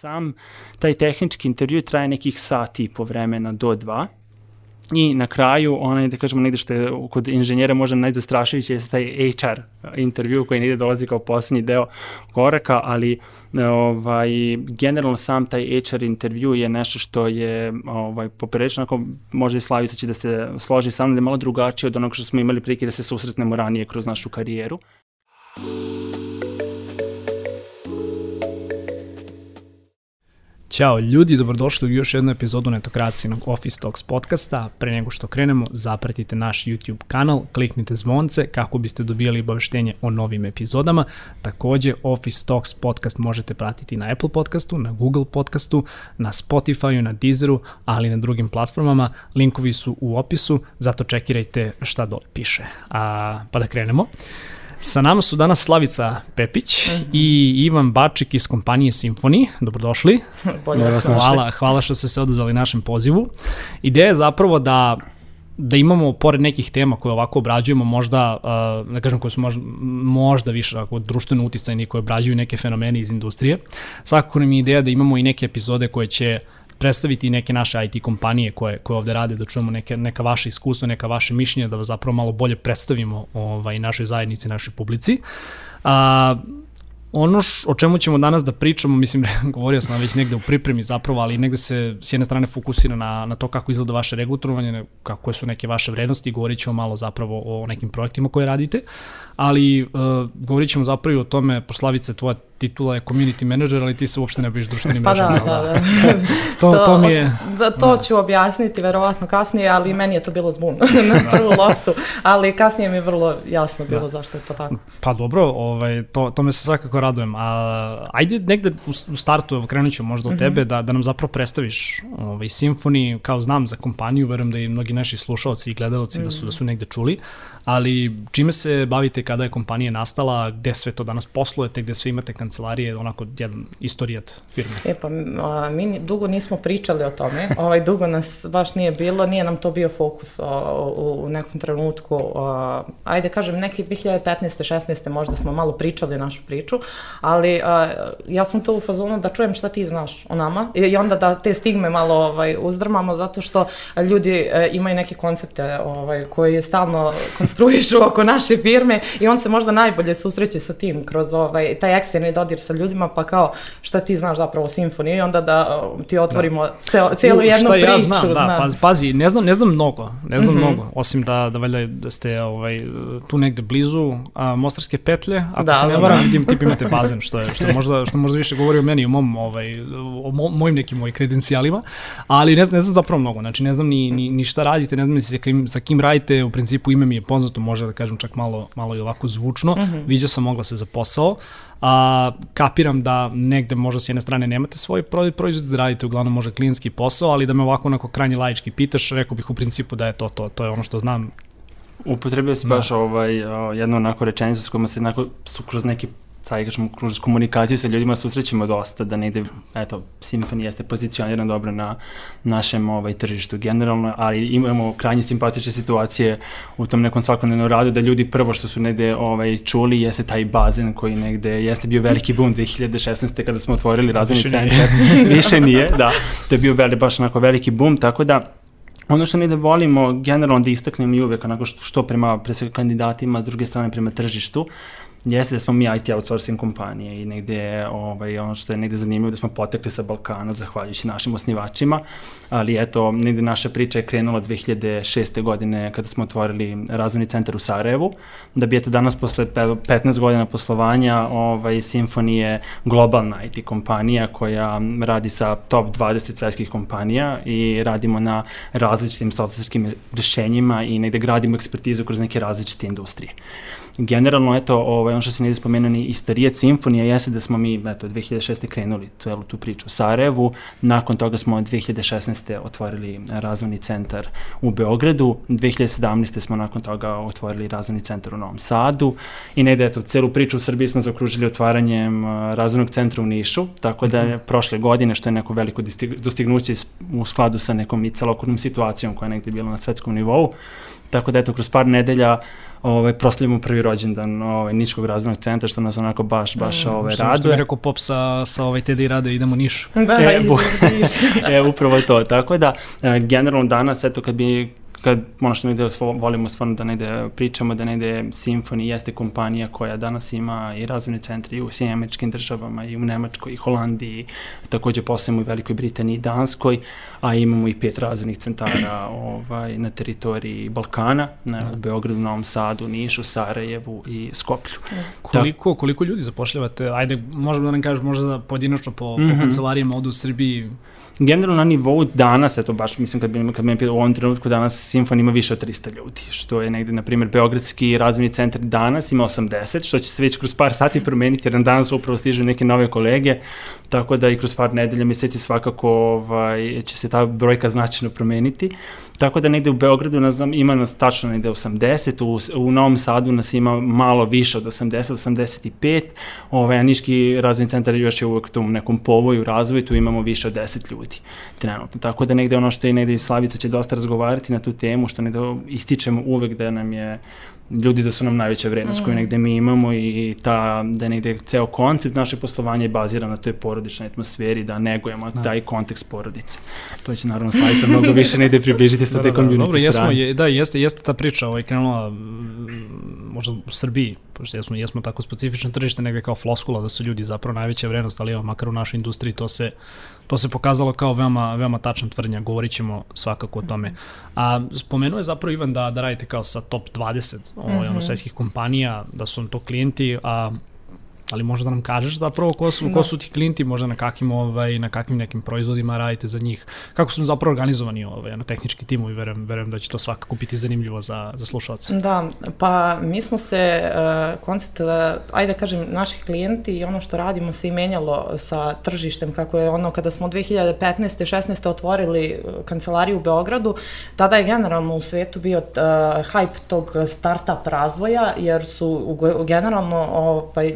Sam taj tehnički intervju traje nekih sati i po vremena do dva. I na kraju, onaj, da kažemo, negde što je kod inženjera možda najzastrašujući je taj HR intervju koji negde dolazi kao poslednji deo koraka, ali ovaj, generalno sam taj HR intervju je nešto što je ovaj, poprečno, ako može i Slavica će da se složi sa mnom, da je malo drugačije od onog što smo imali prilike da se susretnemo ranije kroz našu karijeru. Ćao ljudi, dobrodošli u još jednu epizodu netokracijnog Office Talks podcasta. Pre nego što krenemo, zapratite naš YouTube kanal, kliknite zvonce kako biste dobijali obaveštenje o novim epizodama. Takođe, Office Talks podcast možete pratiti na Apple podcastu, na Google podcastu, na Spotifyu, na Deezeru, ali i na drugim platformama. Linkovi su u opisu, zato čekirajte šta dole piše. A, pa da krenemo. Sa nama su danas Slavica Pepić mm -hmm. i Ivan Bačik iz kompanije Symphony. Dobrodošli. Bolje vas hvala, hvala što ste se odazvali našem pozivu. Ideja je zapravo da da imamo, pored nekih tema koje ovako obrađujemo, možda, uh, da kažem, koje su možda, možda više tako, društveno uticajni, koje obrađuju neke fenomene iz industrije. Svakako nam je ideja da imamo i neke epizode koje će uh, predstaviti neke naše IT kompanije koje, koje ovde rade, da čujemo neke, neka vaše iskustva, neka vaše mišljenja, da vas zapravo malo bolje predstavimo ovaj, našoj zajednici, našoj publici. A, ono š, o čemu ćemo danas da pričamo, mislim, govorio sam već negde u pripremi zapravo, ali negde se s jedne strane fokusira na, na to kako izgleda vaše regulatorovanje, kako su neke vaše vrednosti, govorit ćemo malo zapravo o nekim projektima koje radite, ali uh, govorit ćemo zapravo o tome, poslavice, tvoja titula je community manager, ali ti se uopšte ne biš društvenim pa mrežama. Da, da, da. to, to, to mi je... Da, to da. ću objasniti verovatno kasnije, ali meni je to bilo zbun na prvu loptu, ali kasnije mi je vrlo jasno bilo da. zašto je to tako. Pa dobro, ovaj, to, to me se svakako radujem. A, ajde negde u, u startu, evo krenut ću možda od mm -hmm. tebe, da, da nam zapravo predstaviš ovaj, Symfony, kao znam za kompaniju, verujem da i mnogi naši slušalci i gledalci mm -hmm. da, su, da su negde čuli, ali čime se bavite kada je kompanija nastala, gde sve to danas poslujete, gde sve imate kancelarije, onako jedan istorijat firme? E pa, a, mi dugo nismo pričali o tome, ovaj, dugo nas baš nije bilo, nije nam to bio fokus o, u, u nekom trenutku. A, ajde kažem, neki 2015. 16. možda smo malo pričali našu priču, ali a, ja sam to u fazonu da čujem šta ti znaš o nama i onda da te stigme malo ovaj, uzdrmamo zato što ljudi e, imaju neke koncepte ovaj, koji stalno konstruišu oko naše firme i on se možda najbolje susreće sa tim kroz ovaj, taj eksterni dodir sa ljudima, pa kao šta ti znaš zapravo o simfoniji i onda da um, ti otvorimo da. ceo, cijelu jednu šta priču. Ja znam, da, znam. pazi, ne znam, ne znam mnogo, ne znam mm -hmm. mnogo, osim da, da valjda da ste ovaj, tu negde blizu a, Mostarske petlje, ako da, se ne da, varam, da. vidim tip imate bazen, što je, što možda, što možda više govori o meni, o mom, ovaj, o mo, mojim nekim mojim kredencijalima, ali ne znam, ne znam zapravo mnogo, znači ne znam ni, ni, ni šta radite, ne znam ni sa kim, sa kim radite, u principu ime mi je poznato, može da kažem čak malo, malo i ovako zvučno, mm -hmm. vidio sam mogla se za posao, a, kapiram da negde možda s jedne strane nemate svoj proizvod, da radite uglavnom možda klijenski posao, ali da me ovako onako krajnje lajički pitaš, rekao bih u principu da je to to, to je ono što znam Upotrebio si da. baš ovaj, jednu onako rečenicu s kojima se onako su kroz neki taj, kažemo, kroz komunikaciju sa ljudima susrećemo dosta, da negde, eto, Symfony jeste pozicioniran dobro na našem ovaj, tržištu generalno, ali imamo krajnje simpatične situacije u tom nekom svakodnevnom radu, da ljudi prvo što su negde ovaj, čuli jeste taj bazen koji negde jeste bio veliki boom 2016. kada smo otvorili razvojni centar. Više nije, da. To je bio veli, baš onako veliki boom, tako da Ono što mi da volimo generalno da istaknem i uvek onako što, što prema pre kandidatima, s druge strane prema tržištu, jeste da smo mi IT outsourcing kompanije i negde ovaj, ono što je negde zanimljivo da smo potekli sa Balkana zahvaljujući našim osnivačima, ali eto, negde naša priča je krenula 2006. godine kada smo otvorili razvojni centar u Sarajevu, da bi eto danas posle 15 godina poslovanja ovaj, Symfony je globalna IT kompanija koja radi sa top 20 svetskih kompanija i radimo na različitim softverskim rešenjima i negde gradimo ekspertizu kroz neke različite industrije generalno, eto, ovaj, ono što se ne spomenuo ni istarijat simfonija jeste da smo mi, eto, 2006. krenuli celu tu priču u Sarajevu, nakon toga smo 2016. otvorili razvojni centar u Beogradu, 2017. smo nakon toga otvorili razvojni centar u Novom Sadu i ne da, eto, celu priču u Srbiji smo zaokružili otvaranjem razvojnog centra u Nišu, tako da je prošle godine, što je neko veliko dostignuće u skladu sa nekom i celokupnom situacijom koja je negde bila na svetskom nivou, tako da eto, kroz par nedelja ovaj, proslavimo prvi rođendan ovaj, Ničkog razvojnog centra, što nas onako baš, baš mm, ovaj, što, raduje. Što je rekao Pop sa, sa ovaj TD Rade, idemo Nišu. Da, E, idemo bu- e, upravo to. Tako da, e, generalno danas, eto, kad bi kad ono što negde volimo stvarno da negde pričamo, da negde Symfony jeste kompanija koja danas ima i razvojne centre i u Sjedinjim američkim državama i u Nemačkoj i Holandiji, takođe poslujemo i Velikoj Britaniji i Danskoj, a imamo i pet razvojnih centara ovaj, na teritoriji Balkana, na, u Beogradu, Novom Sadu, Nišu, Sarajevu i Skoplju. Koliko, koliko ljudi zapošljavate? Ajde, možemo da nam kažeš možda pojedinačno po, mm -hmm. po kancelarijama ovde u Srbiji, generalno na nivou danas, eto baš mislim kad bi, kad bi u ovom trenutku danas Simfon ima više od 300 ljudi, što je negde, na primjer, Beogradski razvojni centar danas ima 80, što će se već kroz par sati promeniti, jer nam danas upravo stižu neke nove kolege, tako da i kroz par nedelja, meseci svakako ovaj, će se ta brojka značajno promeniti. Tako da negde u Beogradu nas, ima nas tačno negde 80, u, u Novom Sadu nas ima malo više od 80, 85, ovaj, a Niški razvojni centar još je uvek u tom nekom povoju razvoju, tu imamo više od 10 ljudi trenutno. Tako da negde ono što je negde i Slavica će dosta razgovarati na tu temu, što negde ističemo uvek da nam je ljudi da su nam najveća vrednost mm. koju negde mi imamo i ta, da je negde ceo koncept naše poslovanja je baziran na toj porodičnoj atmosferi, da negujemo da. taj kontekst porodice. To će naravno Slavica mnogo više negde približiti sa da, te da, community da, dobro, jesmo, je, da, jeste, jeste ta priča ovaj, krenula možda u Srbiji, pošto jesmo, jesmo tako specifično tržište, negde kao floskula da su ljudi zapravo najveća vrednost, ali evo, makar u našoj industriji to se, to se pokazalo kao veoma, veoma tačna tvrdnja, govorit ćemo svakako o tome. A spomenuo je zapravo Ivan da, da radite kao sa top 20 ovaj, mm -hmm. ono, svetskih kompanija, da su to klijenti, a ali možda da nam kažeš zapravo ko su, da. ko su ti klijenti, možda na kakvim, ovaj, na kakvim nekim proizvodima radite za njih, kako su zapravo organizovani ovaj, ano, tehnički timovi, verujem, verujem da će to svakako biti zanimljivo za, za slušalce. Da, pa mi smo se, uh, koncept, uh, ajde da kažem, naših klijenti i ono što radimo se i menjalo sa tržištem, kako je ono kada smo 2015. 16. otvorili kancelariju u Beogradu, tada je generalno u svetu bio uh, hype tog startup razvoja, jer su u, generalno ovaj,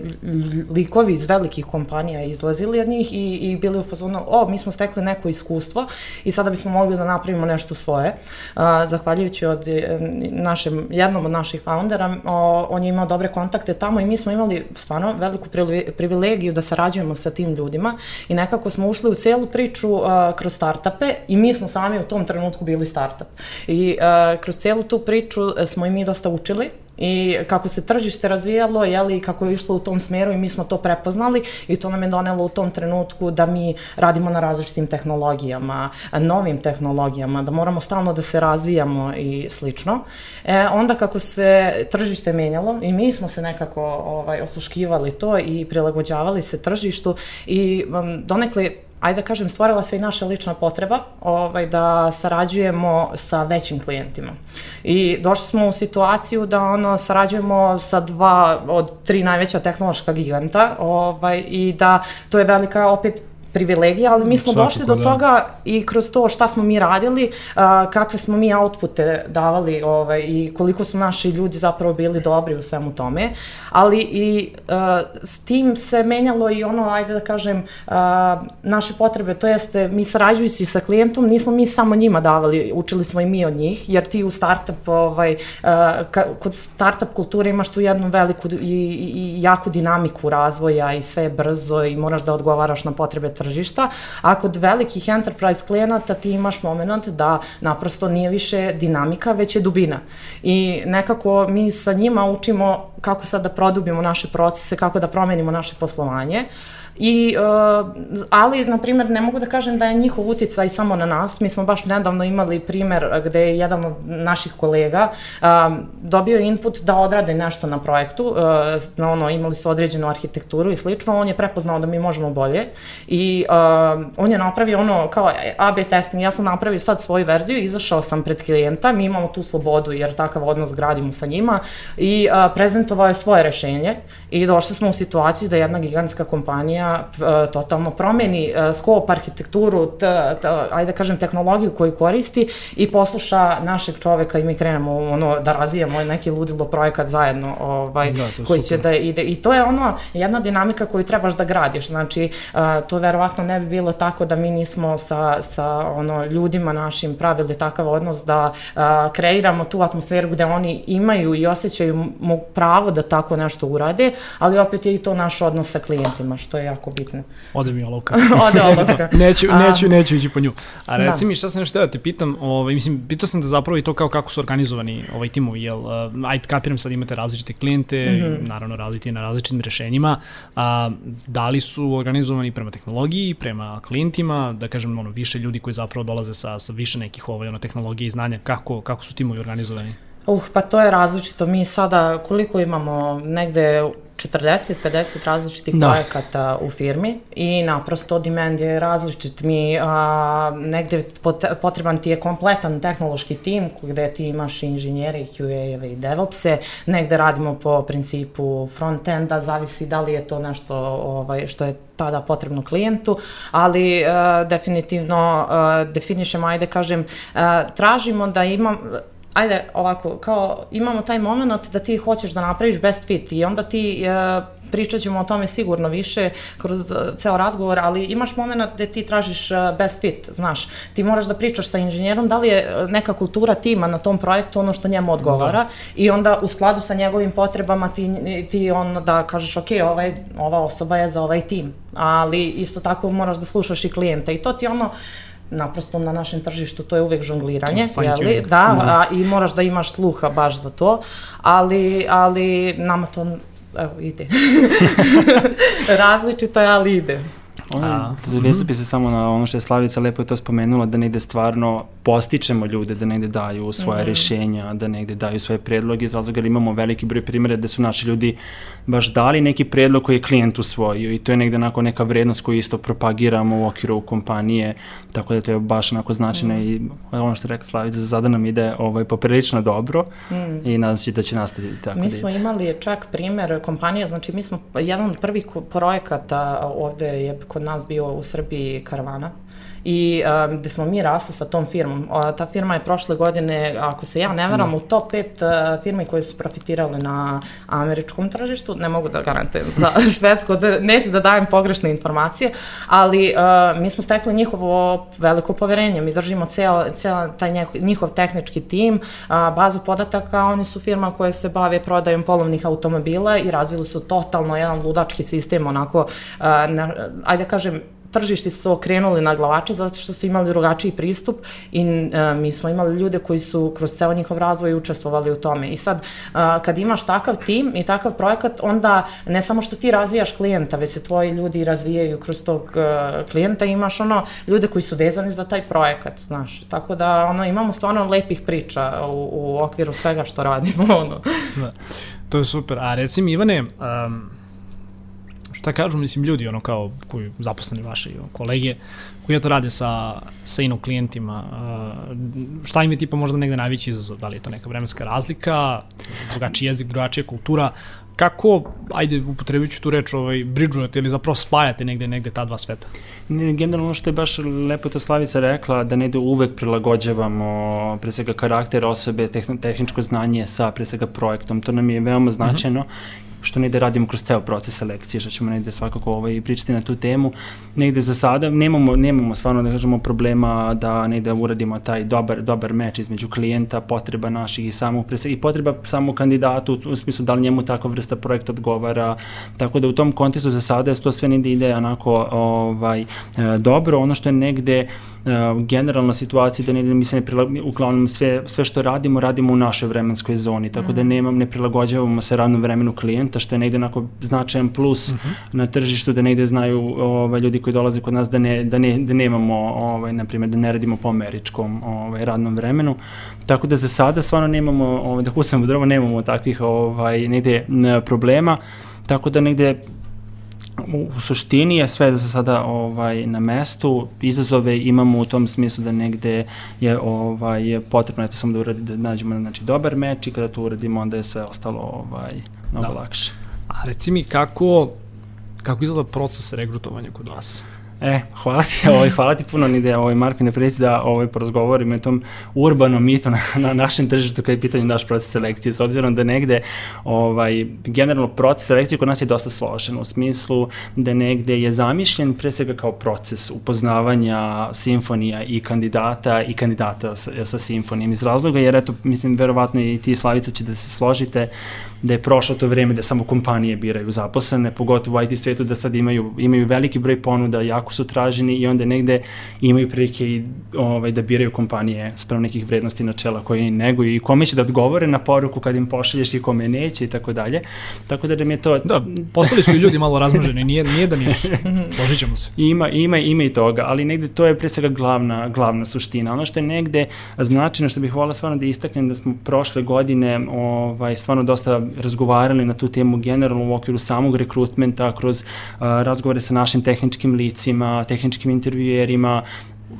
likovi iz velikih kompanija izlazili od njih i, i bili u fazonu, o, mi smo stekli neko iskustvo i sada bismo mogli da napravimo nešto svoje. Uh, zahvaljujući od e, našem, jednom od naših foundera, o, on je imao dobre kontakte tamo i mi smo imali stvarno veliku privilegiju da sarađujemo sa tim ljudima i nekako smo ušli u celu priču uh, kroz startupe i mi smo sami u tom trenutku bili startup. I uh, kroz celu tu priču smo i mi dosta učili i kako se tržište razvijalo, jeli, kako je išlo u tom smeru i mi smo to prepoznali i to nam je donelo u tom trenutku da mi radimo na različitim tehnologijama, novim tehnologijama, da moramo stalno da se razvijamo i slično. E, onda kako se tržište menjalo i mi smo se nekako ovaj, osluškivali to i prilagođavali se tržištu i um, donekle ajde da kažem, stvorila se i naša lična potreba ovaj, da sarađujemo sa većim klijentima. I došli smo u situaciju da ono, sarađujemo sa dva od tri najveća tehnološka giganta ovaj, i da to je velika opet privilegija, ali mi smo Svakako, došli do da. toga i kroz to šta smo mi radili, a, kakve smo mi outpute davali ovaj, i koliko su naši ljudi zapravo bili dobri u svemu tome, ali i a, s tim se menjalo i ono, ajde da kažem, a, naše potrebe, to jeste mi sarađujući sa klijentom, nismo mi samo njima davali, učili smo i mi od njih, jer ti u startup, ovaj, a, ka, kod startup kulture imaš tu jednu veliku i, i, i jaku dinamiku razvoja i sve je brzo i moraš da odgovaraš na potrebe tržišta, a kod velikih enterprise klijenata ti imaš moment da naprosto nije više dinamika, već je dubina. I nekako mi sa njima učimo kako sad da produbimo naše procese, kako da promenimo naše poslovanje. Uh, I, uh, ali, na primjer, ne mogu da kažem da je njihov uticaj samo na nas. Mi smo baš nedavno imali primer gde je jedan od naših kolega uh, dobio input da odrade nešto na projektu. Uh, na ono, imali su određenu arhitekturu i slično. On je prepoznao da mi možemo bolje i uh, on je napravio ono kao AB testing. Ja sam napravio sad svoju verziju, izašao sam pred klijenta, mi imamo tu slobodu jer takav odnos gradimo sa njima i uh, prezentovao je svoje rešenje i došli smo u situaciju da jedna gigantska kompanija kompanija uh, totalno promeni uh, skop, arhitekturu, t, t, ajde da kažem tehnologiju koju koristi i posluša našeg čoveka i mi krenemo ono, da razvijamo neki ludilo projekat zajedno ovaj, da, koji super. će da ide. I to je ono jedna dinamika koju trebaš da gradiš. Znači, uh, to verovatno ne bi bilo tako da mi nismo sa, sa ono, ljudima našim pravili takav odnos da uh, kreiramo tu atmosferu gde oni imaju i osjećaju pravo da tako nešto urade, ali opet je i to naš odnos sa klijentima, što je jako bitno. Ode mi olovka. Ode olovka. neću, neću, neću ići po nju. A da. reci da. mi šta sam nešto da te pitam, ovaj, mislim, pitao sam te zapravo i to kao kako su organizovani ovaj timovi, jel, uh, ajde kapiram sad imate različite klijente, mm -hmm. naravno radite na različitim rešenjima, a, da li su organizovani prema tehnologiji, prema klijentima, da kažem, ono, više ljudi koji zapravo dolaze sa, sa više nekih ovaj, ono, tehnologije i znanja, kako, kako su timovi organizovani? Uh, pa to je različito. Mi sada, koliko imamo, negde 40-50 različitih da. projekata u firmi i naprosto demand je različit. Mi a, negde potreban ti je kompletan tehnološki tim gde ti imaš inženjere, QA-eve i DevOpse, negde radimo po principu front-enda, zavisi da li je to nešto ovaj, što je tada potrebno klijentu, ali uh, definitivno uh, definišemo, ajde kažem, uh, tražimo da imam, ajde ovako, kao imamo taj moment da ti hoćeš da napraviš best fit i onda ti e, pričat ćemo o tome sigurno više kroz uh, ceo razgovor, ali imaš moment gde ti tražiš uh, best fit, znaš, ti moraš da pričaš sa inženjerom da li je neka kultura tima na tom projektu ono što njemu odgovara da. i onda u skladu sa njegovim potrebama ti, ti on da kažeš ok, ovaj, ova osoba je za ovaj tim, ali isto tako moraš da slušaš i klijenta i to ti ono naprosto na našem tržištu to je uvek žongliranje, oh, jeli? Da, da, a, i moraš da imaš sluha baš za to, ali, ali nama to evo, ide. Različito je, ali ide. Ono, Vesa bi se samo na ono što je Slavica lepo je to spomenula, da negde stvarno postičemo ljude, da negde daju svoje mm. rešenja, da negde daju svoje predloge, zato jer imamo veliki broj primjera da su naši ljudi baš dali neki predlog koji je klijent usvojio i to je negde onako neka vrednost koju isto propagiramo u okviru kompanije, tako da to je baš onako značajno mm. i ono što je rekla Slavica, za sada nam ide ovaj, poprilično dobro mm. i nadam se da će nastaviti tako. Mi da smo imali čak primer kompanije, znači mi smo, jedan od prvih projekata ovde je kod nas bio u Srbiji karavana i um, gde smo mi rasli sa tom firmom. O, ta firma je prošle godine, ako se ja ne veram, no. Da. u top 5 uh, firmi koje su profitirale na američkom tržištu, ne mogu da garantujem za svetsko, da, neću da dajem pogrešne informacije, ali uh, mi smo stekli njihovo veliko poverenje, mi držimo ceo, ceo taj njihov tehnički tim, uh, bazu podataka, oni su firma koja se bave prodajom polovnih automobila i razvili su totalno jedan ludački sistem, onako, uh, na, ajde da kažem, tržišti su okrenuli na glavače zato što su imali drugačiji pristup i uh, mi smo imali ljude koji su kroz ceo njihov razvoj učestvovali u tome. I sad, uh, kad imaš takav tim i takav projekat, onda ne samo što ti razvijaš klijenta, već se tvoji ljudi razvijaju kroz tog uh, klijenta, imaš ono ljude koji su vezani za taj projekat, znaš. Tako da ono, imamo stvarno lepih priča u, u okviru svega što radimo. Ono. Da. To je super. A reci mi, Ivane, um, šta kažu, mislim, ljudi, ono kao, koji zaposleni vaše kolege, koji to rade sa, sa ino klijentima, uh, šta im je tipa možda negde najveći izazov, da li je to neka vremenska razlika, drugačiji jezik, drugačija kultura, kako, ajde, upotrebit ću tu reč, ovaj, bridžujete ili zapravo spajate negde, negde ta dva sveta? Ne, generalno što je baš lepo to Slavica rekla, da negde uvek prilagođavamo pre svega karakter osobe, tehničko znanje sa pre svega projektom. To nam je veoma značajno uh -huh što negde radimo kroz ceo proces selekcije, što ćemo negde svakako ovaj, pričati na tu temu. Negde za sada nemamo, nemamo stvarno da kažemo problema da negde uradimo taj dobar, dobar meč između klijenta, potreba naših i samog i potreba samog kandidatu u smislu da li njemu takva vrsta projekta odgovara. Tako da u tom kontekstu za sada to sve negde ide onako ovaj, e, dobro. Ono što je negde uh, generalna situacija da ne, mi se ne prilagođavamo, uglavnom sve, sve što radimo, radimo u našoj vremenskoj zoni, tako mm. da mhm. nemam, ne prilagođavamo se radnom vremenu klijenta, što je negde onako značajan plus mm -hmm. na tržištu, da negde znaju ovaj, ljudi koji dolaze kod nas da, ne, da, ne, da nemamo, ovaj, na primjer, da ne radimo po američkom ovaj, radnom vremenu. Tako da za sada stvarno nemamo, ovaj, da kucamo drvo, nemamo takvih ovaj, negde problema. Tako da negde u, u suštini je sve sada ovaj na mestu. Izazove imamo u tom smislu da negde je ovaj je potrebno eto samo da uradi da nađemo znači dobar meč i kada to uradimo onda je sve ostalo ovaj mnogo da. lakše. A reci mi kako Kako izgleda proces regrutovanja kod vas? E, hvala ti, ovaj, hvala ti puno Nide, ovaj, Marko, ne preci da ovaj, porazgovorimo o tom urbanom mitu na, na našem tržištu kada je pitanje naš proces selekcije, s obzirom da negde ovaj, generalno proces selekcije kod nas je dosta složen, u smislu da negde je zamišljen pre svega kao proces upoznavanja simfonija i kandidata i kandidata sa, sa simfonijom. Iz razloga, jer eto, mislim, verovatno i ti Slavica će da se složite, da je prošlo to vreme da samo kompanije biraju zaposlene, pogotovo u IT svetu da sad imaju, imaju veliki broj ponuda, jako su traženi i onda negde imaju prilike i ovaj, da biraju kompanije sprem nekih vrednosti načela koje neguju i kome će da odgovore na poruku kad im pošalješ i kome neće i tako dalje. Tako da da mi je to... Da, postali su i ljudi malo razmrženi, nije, nije da nisu. Složit ćemo se. Ima, ima, ima i toga, ali negde to je pre svega glavna, glavna suština. Ono što je negde značajno, što bih volila stvarno da istaknem da smo prošle godine ovaj, stvarno dosta razgovarali na tu temu generalno u okviru samog rekrutmenta, kroz razgovore sa našim tehničkim licima, tehničkim intervjuerima,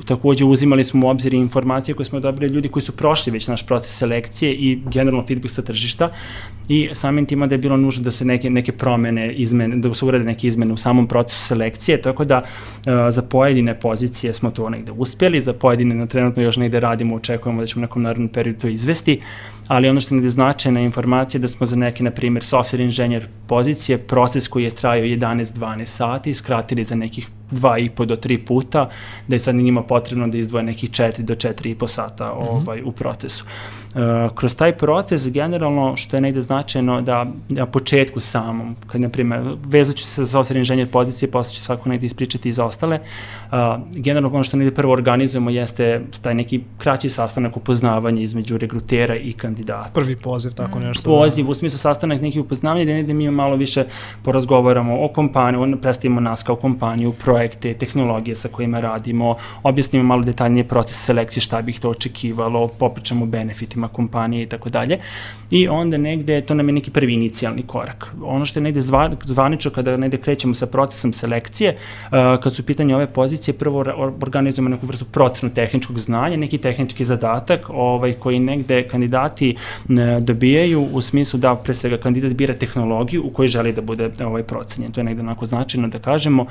takođe uzimali smo u obzir informacije koje smo dobili ljudi koji su prošli već naš proces selekcije i generalno feedback sa tržišta i samim tima da je bilo nužno da se neke, neke promene, izmene, da se urade neke izmene u samom procesu selekcije, tako da uh, za pojedine pozicije smo to negde uspeli, za pojedine na trenutno još negde radimo, očekujemo da ćemo nekom narodnom periodu to izvesti, ali ono što je značajna informacija da smo za neke, na primjer, software inženjer pozicije, proces koji je trajao 11-12 sati, skratili za nekih 2,5 do 3 puta, da je sad njima potrebno da izdvoje nekih 4 do 4,5 sata mm -hmm. ovaj, u procesu. Uh, kroz taj proces generalno što je negde značajno da na početku samom, kad na primjer vezat ću se za software inženjer pozicije, posle ću svako negde ispričati i za ostale, uh, generalno ono što negde prvo organizujemo jeste taj neki kraći sastanak upoznavanja između regrutera i kandidata. Prvi poziv, tako nešto. Poziv, u smislu sastanak neki upoznavanja, da negde mi malo više porazgovaramo o kompaniji, predstavimo nas kao kompaniju, projekte, tehnologije sa kojima radimo, objasnimo malo detaljnije proces selekcije, šta bih to očekivalo, popričamo benefitima kompanije i tako dalje. I onda negde, to nam je neki prvi inicijalni korak. Ono što je negde zva, zvanično kada negde krećemo sa procesom selekcije, uh, kad su pitanje ove pozicije, prvo organizujemo neku vrstu procenu tehničkog znanja, neki tehnički zadatak ovaj, koji negde kandidati uh, dobijaju u smislu da pre svega kandidat bira tehnologiju u kojoj želi da bude ovaj procenjen. To je negde onako značajno da kažemo.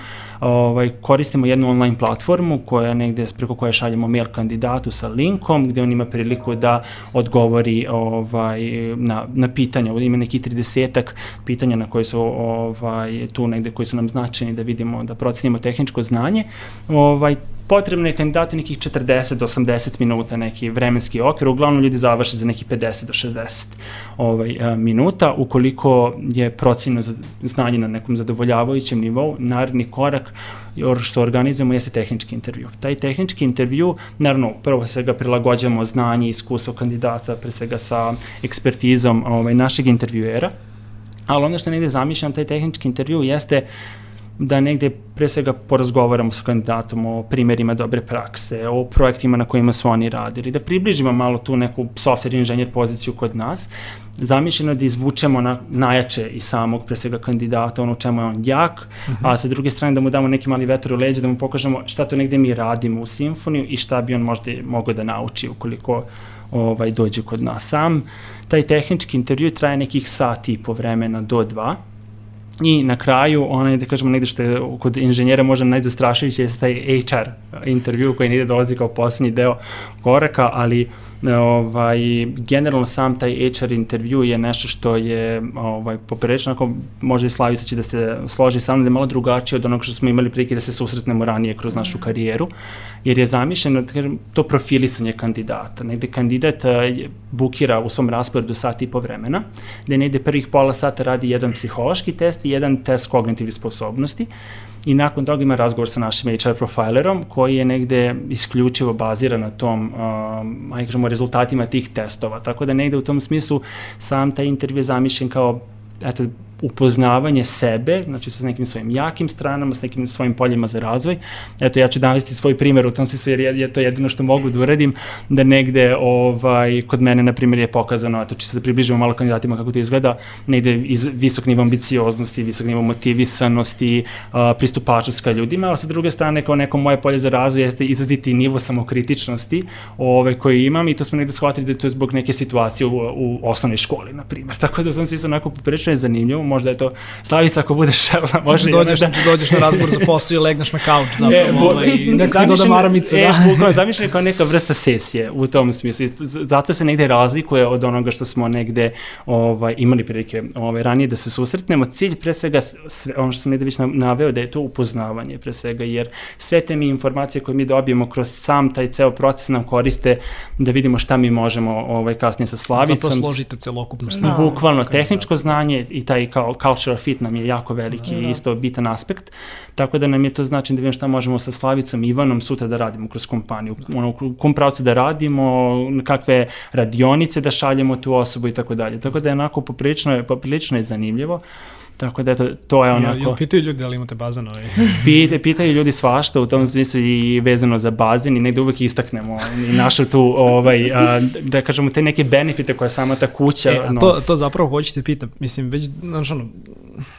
Koristimo jednu online platformu koja negde preko koje šaljemo mail kandidatu sa linkom gde on ima priliku da odgovori ovaj, na, na pitanja. Ima neki 30 pitanja na koje su ovaj, tu negde koji su nam značajni da vidimo, da procenimo tehničko znanje. Ovaj, potrebno je kandidatu nekih 40 do 80 minuta neki vremenski okvir, uglavnom ljudi završe za nekih 50 do 60 ovaj, a, minuta. Ukoliko je procenjeno znanje na nekom zadovoljavajućem nivou, naredni korak što organizujemo jeste tehnički intervju. Taj tehnički intervju, naravno, prvo se ga prilagođamo znanje i iskustvo kandidata, pre svega sa ekspertizom ovaj, našeg intervjuera, ali ono što negde zamišljam taj tehnički intervju jeste uh, da negde pre svega porazgovaramo sa kandidatom o primjerima dobre prakse, o projektima na kojima su oni radili, da približimo malo tu neku software inženjer poziciju kod nas, zamišljeno da izvučemo na, najjače i samog pre svega kandidata, ono čemu je on jak, uh -huh. a sa druge strane da mu damo neki mali vetar u leđe, da mu pokažemo šta to negde mi radimo u simfoniju i šta bi on možda mogao da nauči ukoliko ovaj, dođe kod nas sam. Taj tehnički intervju traje nekih sati i po vremena do dva, I na kraju, onaj, da kažemo, negde što je kod inženjera možda najzastrašujuće je taj HR intervju koji negde dolazi kao poslednji deo koraka, ali ovaj, generalno sam taj HR intervju je nešto što je ovaj, poprečno, ako može i Slavica će da se složi sa mnom, da je malo drugačije od onog što smo imali prilike da se susretnemo ranije kroz našu karijeru, jer je zamišljeno da to profilisanje kandidata. Negde kandidat eh, bukira u svom rasporedu sat i po vremena, gde negde prvih pola sata radi jedan psihološki test i jedan test kognitivnih sposobnosti, i nakon toga ima razgovor sa našim HR profilerom koji je negde isključivo baziran na tom, um, ajde kažemo, rezultatima tih testova. Tako da negde u tom smislu sam taj intervju je zamišljen kao eto, upoznavanje sebe, znači sa nekim svojim jakim stranama, sa nekim svojim poljima za razvoj. Eto, ja ću navesti svoj primer u tom smislu, jer je, je to jedino što mogu da uradim, da negde ovaj, kod mene, na primjer, je pokazano, eto, čisto da približimo malo kandidatima kako to izgleda, negde iz visok nivo ambicioznosti, visok nivo motivisanosti, pristupačnost ka ljudima, ali sa druge strane, kao neko moje polje za razvoj jeste izraziti nivo samokritičnosti ove, koje imam i to smo negde shvatili da to je zbog neke situacije u, u osnovnoj školi, na primjer. Tako da u tom smislu onako poprilično je zanimljivo, možda je to Slavica ako budeš žela, može dođeš, da... znači dođeš na razgovor za posao i legneš na kauč zapravo, E, ovaj, i neko ti doda maramice, e, da. bukvalno, zamišljeno kao neka vrsta sesije u tom smislu. Zato se negde razlikuje od onoga što smo negde ovaj, imali prilike ovaj, ranije da se susretnemo. Cilj pre svega, sve, ono što sam negde već na- naveo, da je to upoznavanje pre svega, jer sve te mi informacije koje mi dobijemo kroz sam taj ceo proces nam koriste da vidimo šta mi možemo ovaj, kasnije sa Slavicom. Zato složite celokupnu Da. sliku. Bukvalno, tehničko znanje i taj kao cultural fit nam je jako veliki i Da. isto bitan aspekt, tako da nam je to znači da vidimo šta možemo sa Slavicom i Ivanom sutra da radimo kroz kompaniju, ono, u kom pravcu da radimo, kakve radionice da šaljemo tu osobu i tako dalje. Tako da je onako poprilično, je- poprilično je zanimljivo. Tako da eto, to je onako... ja, pitaju ljudi da li imate bazan ovaj. Pite, pitaju ljudi svašta u tom smislu i vezano za bazen i negde uvek istaknemo i našu tu, ovaj, a, da kažemo, te neke benefite koje sama ta kuća E, a to, nosi. to zapravo hoćete pitam. Mislim, već, znaš, ono,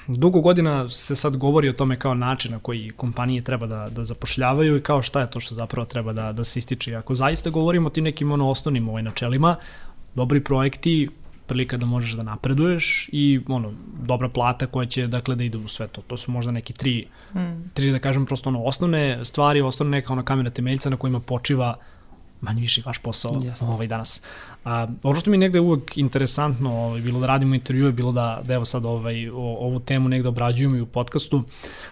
dugo godina se sad govori o tome kao način na koji kompanije treba da, da zapošljavaju i kao šta je to što zapravo treba da, da se ističe. Ako zaista govorimo o tim nekim ono osnovnim ovaj, načelima, dobri projekti, prilika da možeš da napreduješ i ono dobra plata koja će dakle da ide u sve to. To su možda neki tri Mm. tri da kažem prosto ono osnovne stvari, osnovne neka ona kamena temeljca na kojima počiva manje više vaš posao Jasno. ovaj danas. A, ono što mi je negde uvek interesantno, ovaj, bilo da radimo intervjue, bilo da, da evo sad ovaj, o, ovu temu negde obrađujemo i u podcastu,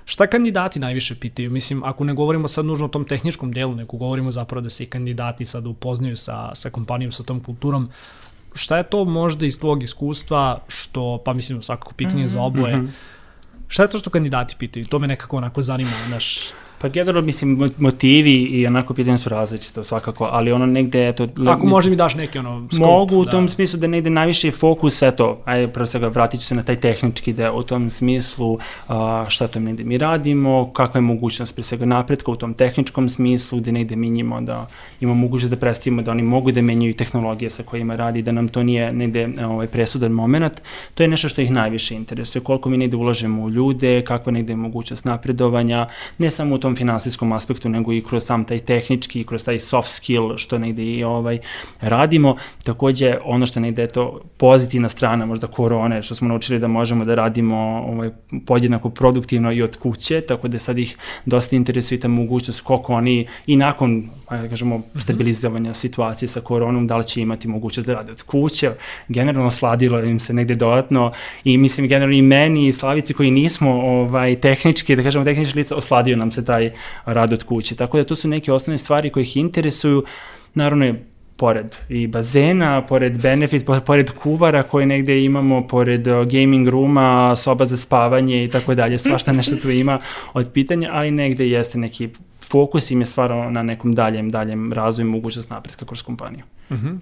šta kandidati najviše pitaju? Mislim, ako ne govorimo sad nužno o tom tehničkom delu, nego govorimo zapravo da se i kandidati sad upoznaju sa, sa kompanijom, sa tom kulturom, šta je to možda iz tvog iskustva što, pa mislim svakako pitanje mm -hmm, za oboje, mm Mhm. -hmm. šta je to što kandidati pitaju? To me nekako onako zanima, znaš. Pa generalno, mislim, mo- motivi i onako pitanja su različite svakako, ali ono negde, eto... Ako može mi daš neki ono scope, Mogu u da. tom smislu da negde najviše fokus, eto, ajde, prvo svega vratit ću se na taj tehnički deo, u tom smislu a, šta to negde mi radimo, kakva je mogućnost pre svega napretka u tom tehničkom smislu, gde negde mi njima da imamo mogućnost da predstavimo da oni mogu da menjaju tehnologije sa kojima radi, da nam to nije negde ovaj, presudan moment. To je nešto što ih najviše interesuje, koliko mi negde ulažemo u ljude, kakva negde je mogućnost napredovanja, ne samo u tom finansijskom aspektu, nego i kroz sam taj tehnički, i kroz taj soft skill, što negde i ovaj, radimo. Takođe, ono što negde je to pozitivna strana možda korone, što smo naučili da možemo da radimo ovaj, podjednako produktivno i od kuće, tako da sad ih dosta interesuje ta mogućnost koliko oni i nakon, ajde da kažemo, stabilizovanja situacije sa koronom, da li će imati mogućnost da rade od kuće. Generalno sladilo im se negde dodatno i mislim generalno i meni i Slavici koji nismo ovaj, tehnički, da kažemo tehnički lica, osladio nam se taj rad od kuće. Tako da to su neke osnovne stvari koje ih interesuju. Naravno je pored i bazena, pored benefit, po- pored kuvara koje negde imamo, pored gaming ruma, soba za spavanje i tako dalje, svašta nešto tu ima od pitanja, ali negde jeste neki fokus im je stvarno na nekom daljem, daljem razvoju i mogućnost napretka kroz kompaniju. Uh -huh.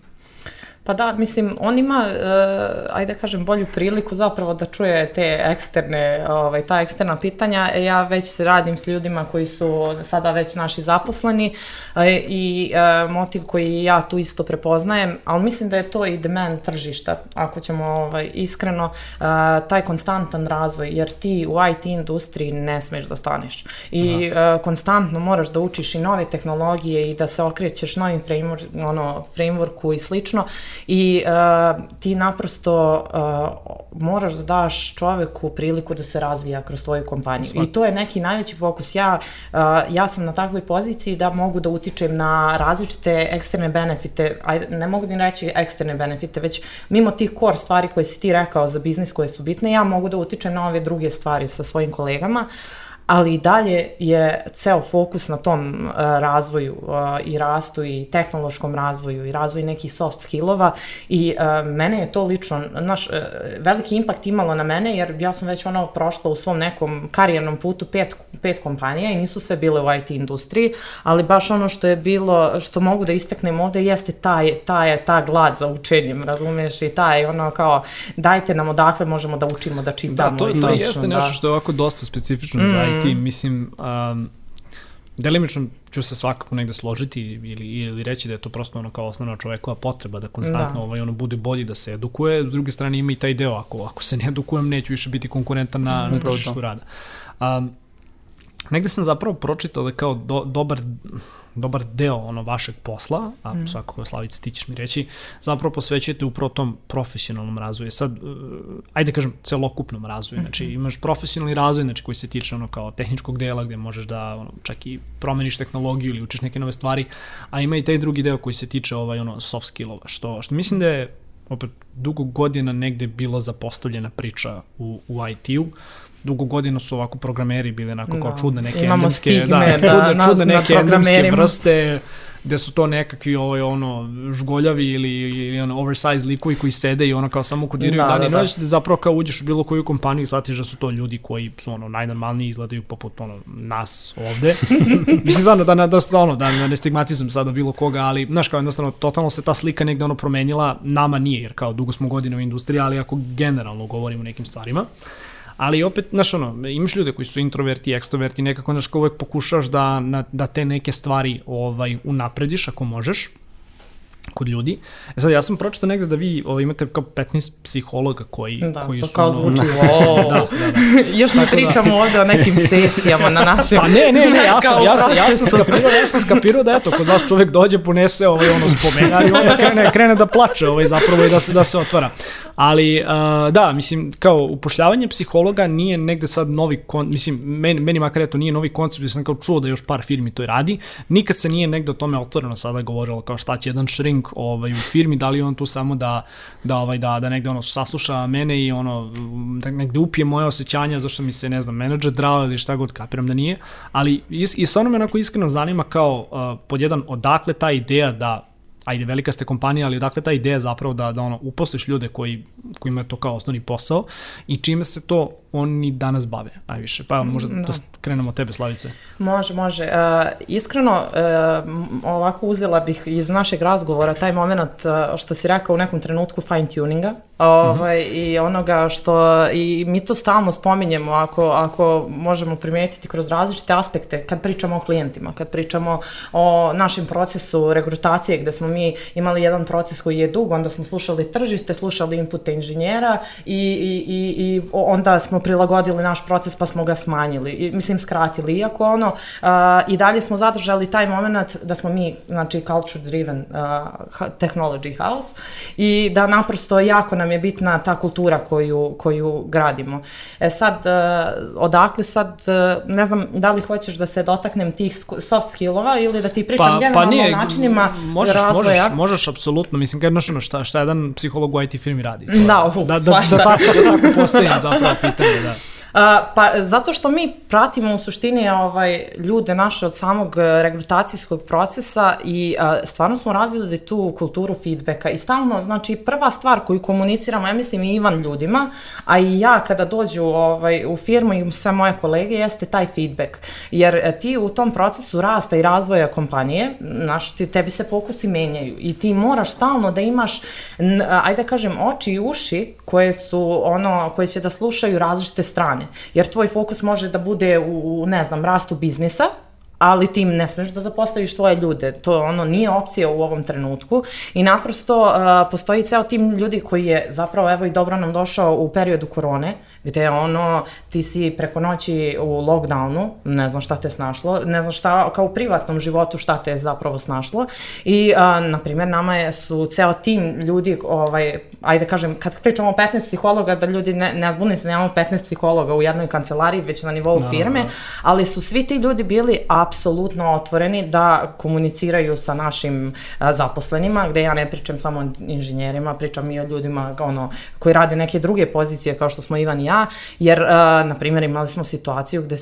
Pa da, mislim, on ima, uh, ajde da kažem, bolju priliku zapravo da čuje te eksterne, ovaj, ta eksterna pitanja. E, Ja već radim s ljudima koji su sada već naši zaposleni uh, i uh, motiv koji ja tu isto prepoznajem, ali mislim da je to i demand tržišta, ako ćemo ovaj, iskreno, uh, taj konstantan razvoj, jer ti u IT industriji ne smeš da staneš. I uh, konstantno moraš da učiš i nove tehnologije i da se okrećeš novim framework, ono, frameworku i slično i uh, ti naprosto uh, moraš da daš čoveku priliku da se razvija kroz tvoju kompaniju. Svak. I to je neki najveći fokus. Ja, uh, ja sam na takvoj poziciji da mogu da utičem na različite eksterne benefite, ajde, ne mogu ni reći eksterne benefite, već mimo tih core stvari koje si ti rekao za biznis koje su bitne, ja mogu da utičem na ove druge stvari sa svojim kolegama, ali i dalje je ceo fokus na tom uh, razvoju uh, i rastu i tehnološkom razvoju i razvoju nekih soft skillova i uh, mene je to lično, naš, uh, veliki impakt imalo na mene jer ja sam već ono prošla u svom nekom karijernom putu pet, pet kompanija i nisu sve bile u IT industriji, ali baš ono što je bilo, što mogu da istaknem ovde jeste taj, taj, ta glad za učenjem, razumeš, i taj ono kao dajte nam odakle možemo da učimo, da čitamo Da, to, to jeste da. nešto što je ovako dosta specifično mm. za IT. Mislim, um, delimično ću se svakako negde složiti ili, ili reći da je to prosto ono kao osnovna čovekova potreba da konstantno Da. ovaj, ono bude bolji da se edukuje. S druge strane ima i taj deo, ako, ako se ne edukujem neću više biti konkurentan na, na Upravo tržištu rada. Um, negde sam zapravo pročitao da kao do, dobar dobar deo ono vašeg posla, a mm. svakako Slavica ti ćeš mi reći, zapravo posvećujete upravo tom profesionalnom razvoju. Sad, uh, ajde kažem, celokupnom razvoju. Znači, mhm. imaš profesionalni razvoj, znači koji se tiče ono kao tehničkog dela gde možeš da ono, čak i promeniš tehnologiju ili učiš neke nove stvari, a ima i taj drugi deo koji se tiče ovaj ono soft skillova, što što mislim da je opet dugo godina negde bila zapostavljena priča u, u IT-u dugo godina su ovako programeri bili onako da. kao čudne neke Imamo endemske, da, stigme, da, čudne, čudne neke endemske vrste gde su to nekakvi ovaj, ono, žgoljavi ili, ili ono, oversize likovi koji sede i ono kao samo kodiraju da, dan i da, noć, da. zapravo kao uđeš u bilo koju kompaniju i shvatiš da su to ljudi koji su ono, najnormalniji izgledaju poput ono, nas ovde. Mislim, stvarno, da, da, da, ono, da ne stigmatizujem sada bilo koga, ali, znaš, kao jednostavno, totalno se ta slika negde ono promenila, nama nije, jer kao dugo smo godine u industriji, ali ako generalno govorimo o nekim stvarima. Uh, ali opet, znaš ono, imaš ljude koji su introverti, ekstroverti, nekako, znaš, uvek pokušaš da, na, da te neke stvari ovaj, unaprediš ako možeš, kod ljudi. E sad, ja sam pročitao negde da vi ovaj, imate kao 15 psihologa koji, da, koji to su... kao zvuči, wow. da, da, da. Još da- pričamo da. ovde o nekim sesijama na našem... Pa ne, ne, ne, ja sam, ja sam, ja sam skapirao, ja sam skapirao da eto, kod vas čovek dođe, ponese ovaj, ono spomena i onda krene, krene da plače ovaj, zapravo i da se, da se otvara. Ali, uh, da, mislim, kao upošljavanje psihologa nije negde sad novi, kon, mislim, meni, meni makar eto nije novi koncept, ja sam kao čuo da još par firmi to radi, nikad se nije negde o tome otvoreno sada govorilo kao šta će jedan shrink ovaj, u firmi, da li on tu samo da, da, ovaj, da, da negde ono sasluša mene i ono, da negde upije moje osjećanja zašto mi se, ne znam, menadžer drao ili šta god, kapiram da nije, ali i, i stvarno me onako iskreno zanima kao uh, pod jedan odakle ta ideja da ajde, velika ste kompanija, ali odakle ta ideja zapravo da, da ono, uposliš ljude koji, koji imaju to kao osnovni posao i čime se to oni danas bave najviše. Pa možda da. da krenemo od tebe, Slavice. Može, može. Uh, iskreno, uh, ovako uzela bih iz našeg razgovora taj moment uh, što si rekao u nekom trenutku fine tuninga ovaj, uh mhm. -huh. i onoga što, i mi to stalno spominjemo ako, ako možemo primetiti kroz različite aspekte kad pričamo o klijentima, kad pričamo o našem procesu regrutacije gde smo mi imali jedan proces koji je dug, onda smo slušali tržište, slušali inpute inženjera i, i, i, i onda smo prilagodili naš proces pa smo ga smanjili, i, mislim skratili, iako ono uh, i dalje smo zadržali taj moment da smo mi, znači culture driven uh, technology house i da naprosto jako nam je bitna ta kultura koju, koju gradimo. E sad, uh, odakle sad, uh, ne znam da li hoćeš da se dotaknem tih soft skillova ili da ti pričam pa, pa generalno pa nije, o načinima možeš, razvoja. Možeš, možeš, apsolutno, mislim, kad znaš ono šta, šta jedan psiholog u IT firmi radi. To, da, uf, da, da, da, da, tako, da tako postoji zapravo pitanje da. A, pa zato što mi pratimo u suštini ovaj, ljude naše od samog e, regrutacijskog procesa i a, stvarno smo razvili tu kulturu feedbacka i stalno, znači prva stvar koju komuniciramo, ja mislim i Ivan ljudima, a i ja kada dođu ovaj, u firmu i sve moje kolege, jeste taj feedback. Jer e, ti u tom procesu rasta i razvoja kompanije, znaš, ti, tebi se fokusi menjaju i ti moraš stalno da imaš, ajde da kažem, oči i uši koje su ono, koje će da slušaju različite strane strane. Jer tvoj fokus može da bude u, ne znam, rastu biznisa, ali ti ne smeš da zapostaviš svoje ljude. To ono nije opcija u ovom trenutku i naprosto uh, postoji ceo tim ljudi koji je zapravo evo i dobro nam došao u periodu korone, gde ono ti si preko noći u lockdownu, ne znam šta te snašlo, ne znam šta kao u privatnom životu šta te je zapravo snašlo i uh, na primjer nama je su ceo tim ljudi ovaj ajde kažem kad pričamo o 15 psihologa da ljudi ne ne zbune se nemamo 15 psihologa u jednoj kancelariji već na nivou no, firme, no. ali su svi ti ljudi bili apsolutno otvoreni da komuniciraju sa našim a, zaposlenima, gde ja ne pričam samo o inženjerima, pričam i o ljudima ono, koji rade neke druge pozicije kao što smo Ivan i ja, jer, a, na primjer, imali smo situaciju gde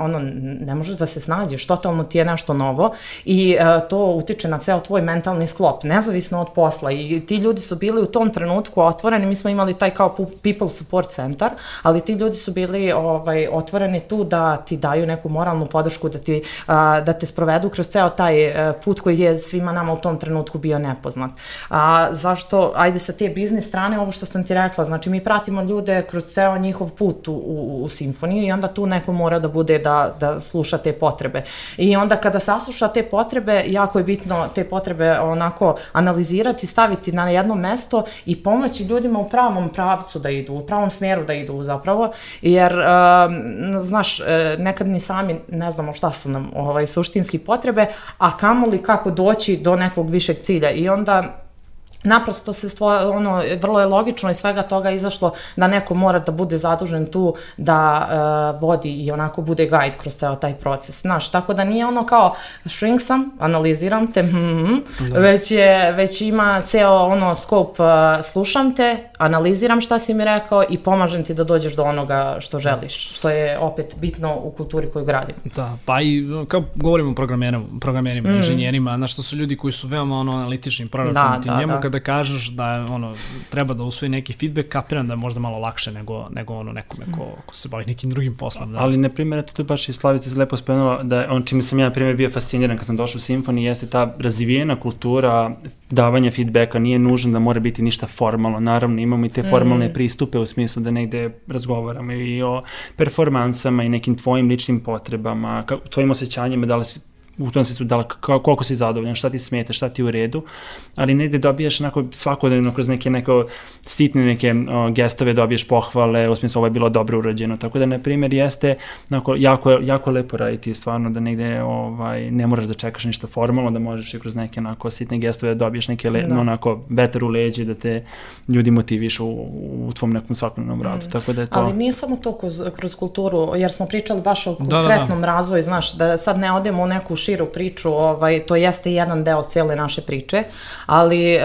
ono, ne možeš da se snađeš, totalno ti je nešto novo i a, to utiče na ceo tvoj mentalni sklop, nezavisno od posla. I ti ljudi su bili u tom trenutku otvoreni, mi smo imali taj kao people support centar, ali ti ljudi su bili ovaj, otvoreni tu da ti daju neku moralnu podršku, da ti a, da te sprovedu kroz ceo taj e, put koji je svima nama u tom trenutku bio nepoznat. A, zašto, ajde sa te biznis strane, ovo što sam ti rekla, znači mi pratimo ljude kroz ceo njihov put u, u, u simfoniju i onda tu neko mora da bude da, da sluša te potrebe. I onda kada sasluša te potrebe, jako je bitno te potrebe onako analizirati, staviti na jedno mesto i pomoći ljudima u pravom pravcu da idu, u pravom smeru da idu zapravo, jer, uh, znaš, e, nekad ni sami ne znamo šta su nam ovaj, suštinski potrebe, a kamoli kako doći do nekog višeg cilja. I onda naprosto se stvo, ono, vrlo je logično iz svega toga izašlo da neko mora da bude zadužen tu da uh, vodi i onako bude guide kroz ceo taj proces. Znaš, tako da nije ono kao shrink sam, analiziram te, mm, da. već, je, već ima ceo ono skop, uh, slušam te, analiziram šta si mi rekao i pomažem ti da dođeš do onoga što želiš, što je opet bitno u kulturi koju gradim. Da, pa i kao govorimo o programerima, programerima mm. inženjerima, znaš, to su ljudi koji su veoma ono, analitični, proračunati, da, da, njemu da. Kada kažeš da ono, treba da usvoji neki feedback, kapiram da je možda malo lakše nego, nego ono nekome ko, ko se bavi nekim drugim poslom. Da. Ali, na primjer, eto tu baš i Slavica se lepo spomenula da on čime sam ja, na primjer, bio fasciniran kad sam došao u Simfoni, jeste ta razvijena kultura davanja feedbacka, nije nužno da mora biti ništa formalno, naravno imamo i te formalne mm. pristupe u smislu da negde razgovaramo i o performansama i nekim tvojim ličnim potrebama, tvojim osjećanjima, da li si u tom smislu da koliko si zadovoljan, šta ti smeta, šta ti u redu, ali negde dobijaš onako svakodnevno kroz neke neko sitne neke o, gestove dobiješ pohvale, u smislu ovo je bilo dobro urađeno, tako da na primjer jeste onako, jako, jako lepo raditi stvarno da negde ovaj, ne moraš da čekaš ništa formalno, da možeš i kroz neke onako sitne gestove da dobiješ neke le, da. onako vetar u leđi, da te ljudi motivišu u, u tvom nekom svakodnevnom radu, mm. tako da je to... Ali nije samo to kroz, kroz kulturu, jer smo pričali baš o konkretnom da, da, da. razvoju, znaš, da sad ne odemo u neku širu priču, ovaj, to jeste jedan deo cijele naše priče, ali,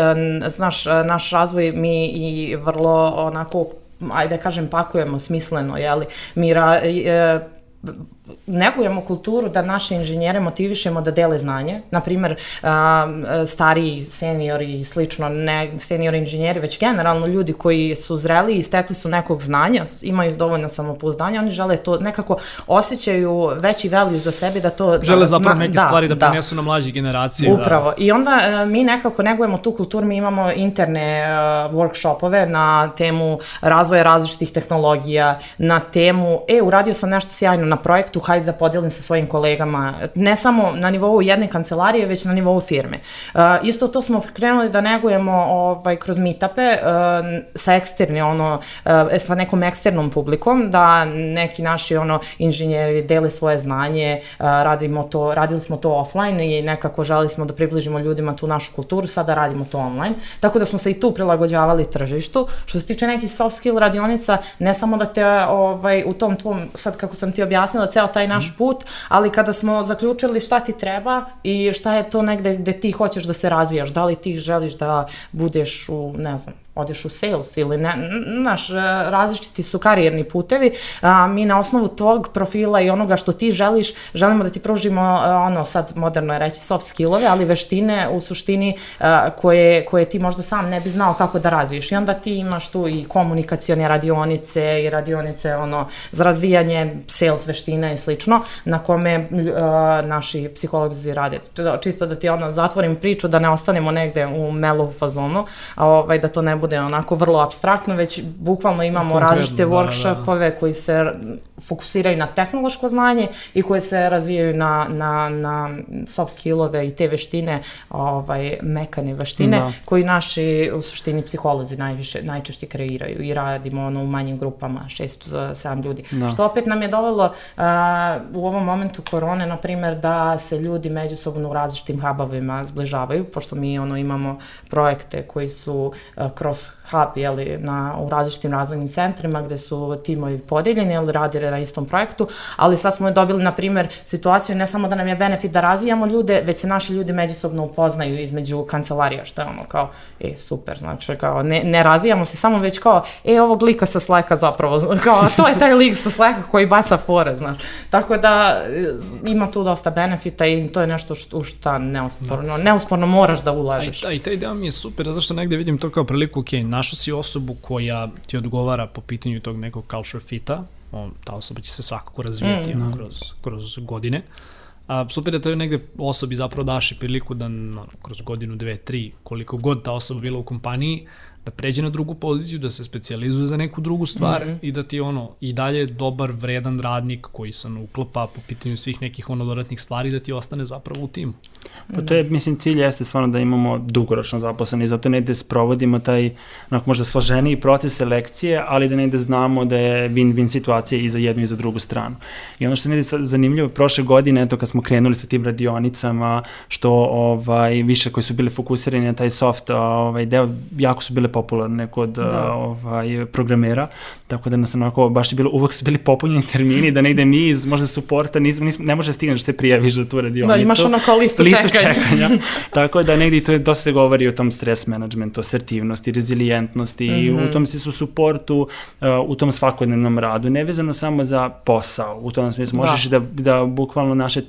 znaš, naš razvoj mi i vrlo onako ajde da kažem, pakujemo smisleno, jeli, mi ra, e, negujemo kulturu da naše inženjere motivišemo da dele znanje. Naprimer, stariji seniori i slično, ne seniori inženjeri, već generalno ljudi koji su zreli i stekli su nekog znanja, imaju dovoljno samopouzdanja, oni žele to, nekako osjećaju veći value za sebe da to... Žele da, zapravo neke da, stvari da, da prinesu na mlađe generacije. Da. Upravo. Da. I onda e, mi nekako negujemo tu kulturu, mi imamo interne uh, workshopove na temu razvoja različitih tehnologija, na temu, e, uradio sam nešto sjajno na projektu, tu hajde da podelim sa svojim kolegama, ne samo na nivou jedne kancelarije, već na nivou firme. Uh, isto to smo krenuli da negujemo ovaj, kroz meetupe uh, sa eksterni, ono, uh, sa nekom eksternom publikom, da neki naši ono, inženjeri dele svoje znanje, uh, radimo to, radili smo to offline i nekako želi smo da približimo ljudima tu našu kulturu, sada radimo to online. Tako da smo se i tu prilagođavali tržištu. Što se tiče nekih soft skill radionica, ne samo da te ovaj, u tom tvom, sad kako sam ti objasnila, ceo taj naš mhm. put, ali kada smo zaključili šta ti treba i šta je to negde gde ti hoćeš da se razvijaš, da li ti želiš da budeš u, ne znam, odeš u sales ili ne, naš, e, različiti su karijerni putevi, a, mi na osnovu tog profila i onoga što ti želiš, želimo da ti pružimo a, ono, sad moderno je reći soft skillove, ali veštine u suštini a, koje, koje ti možda sam ne bi znao kako da razviješ i onda ti imaš tu i komunikacione radionice i radionice ono, za razvijanje sales veština i slično, na kome a, naši psiholozi rade. Čisto da ti ono, zatvorim priču, da ne ostanemo negde u melu fazonu, a ovaj, da to ne bude bude onako vrlo abstraktno, već bukvalno imamo Konkretno, različite da, workshopove da, da. koji se fokusiraju na tehnološko znanje i koje se razvijaju na, na, na soft skillove i te veštine, ovaj, mekane veštine, da. koji naši u suštini psiholozi najviše, najčešće kreiraju i radimo ono, u manjim grupama, 6-7 ljudi. Da. Što opet nam je dovelo uh, u ovom momentu korone, na primer, da se ljudi međusobno u različitim hubovima zbližavaju, pošto mi ono imamo projekte koji su uh, cross hub jeli, na, u različitim razvojnim centrima gde su timovi podeljeni ili radi na istom projektu, ali sad smo dobili, na primer, situaciju ne samo da nam je benefit da razvijamo ljude, već se naši ljudi međusobno upoznaju između kancelarija, što je ono kao, e, super, znači, kao, ne, ne razvijamo se samo već kao, e, ovog lika sa Slacka zapravo, kao, to je taj lik sa Slacka koji baca fore, znaš. Tako da, e, ima tu dosta benefita i to je nešto što, u šta neusporno, neusporno moraš da ulažeš. A i, taj deo mi je super, zašto negde vidim to kao priliku, ok, našao si osobu koja ti odgovara po pitanju tog nekog culture fita, on, ta osoba će se svakako razvijati mm. ono, kroz, kroz godine. A, super da to je negde osobi zapravo daš i priliku da no, kroz godinu, dve, tri, koliko god ta osoba bila u kompaniji, da pređe na drugu poziciju, da se specijalizuje za neku drugu stvar mm -hmm. i da ti ono i dalje dobar, vredan radnik koji se ono uklapa po pitanju svih nekih ono dodatnih stvari da ti ostane zapravo u timu. Pa to je, mislim, cilj jeste stvarno da imamo dugoročno zaposleni, zato ne da sprovodimo taj onako možda složeniji proces selekcije, ali da ne da znamo da je win-win situacija i za jednu i za drugu stranu. I ono što ne da zanimljivo, prošle godine, eto kad smo krenuli sa tim radionicama, što ovaj, više koji su bili fokusirani na taj soft ovaj, deo, jako su bile popularne kod da. ovaj, programera, tako da nas onako baš je bilo, uvek su bili popunjeni termini, da ne ide mi iz možda suporta, nismo, nismo, ne može da stigneš da se prijaviš za tu radionicu. Da, imaš ono kao listu, listu čekanja. čekanja. tako da negdje to je, dosta se govori o tom stres managementu, asertivnosti, rezilijentnosti mm -hmm. i u mhm. tom se su suportu, uh, u tom svakodnevnom radu, nevezano samo za posao, u tom smislu možeš da, da, da bukvalno naše,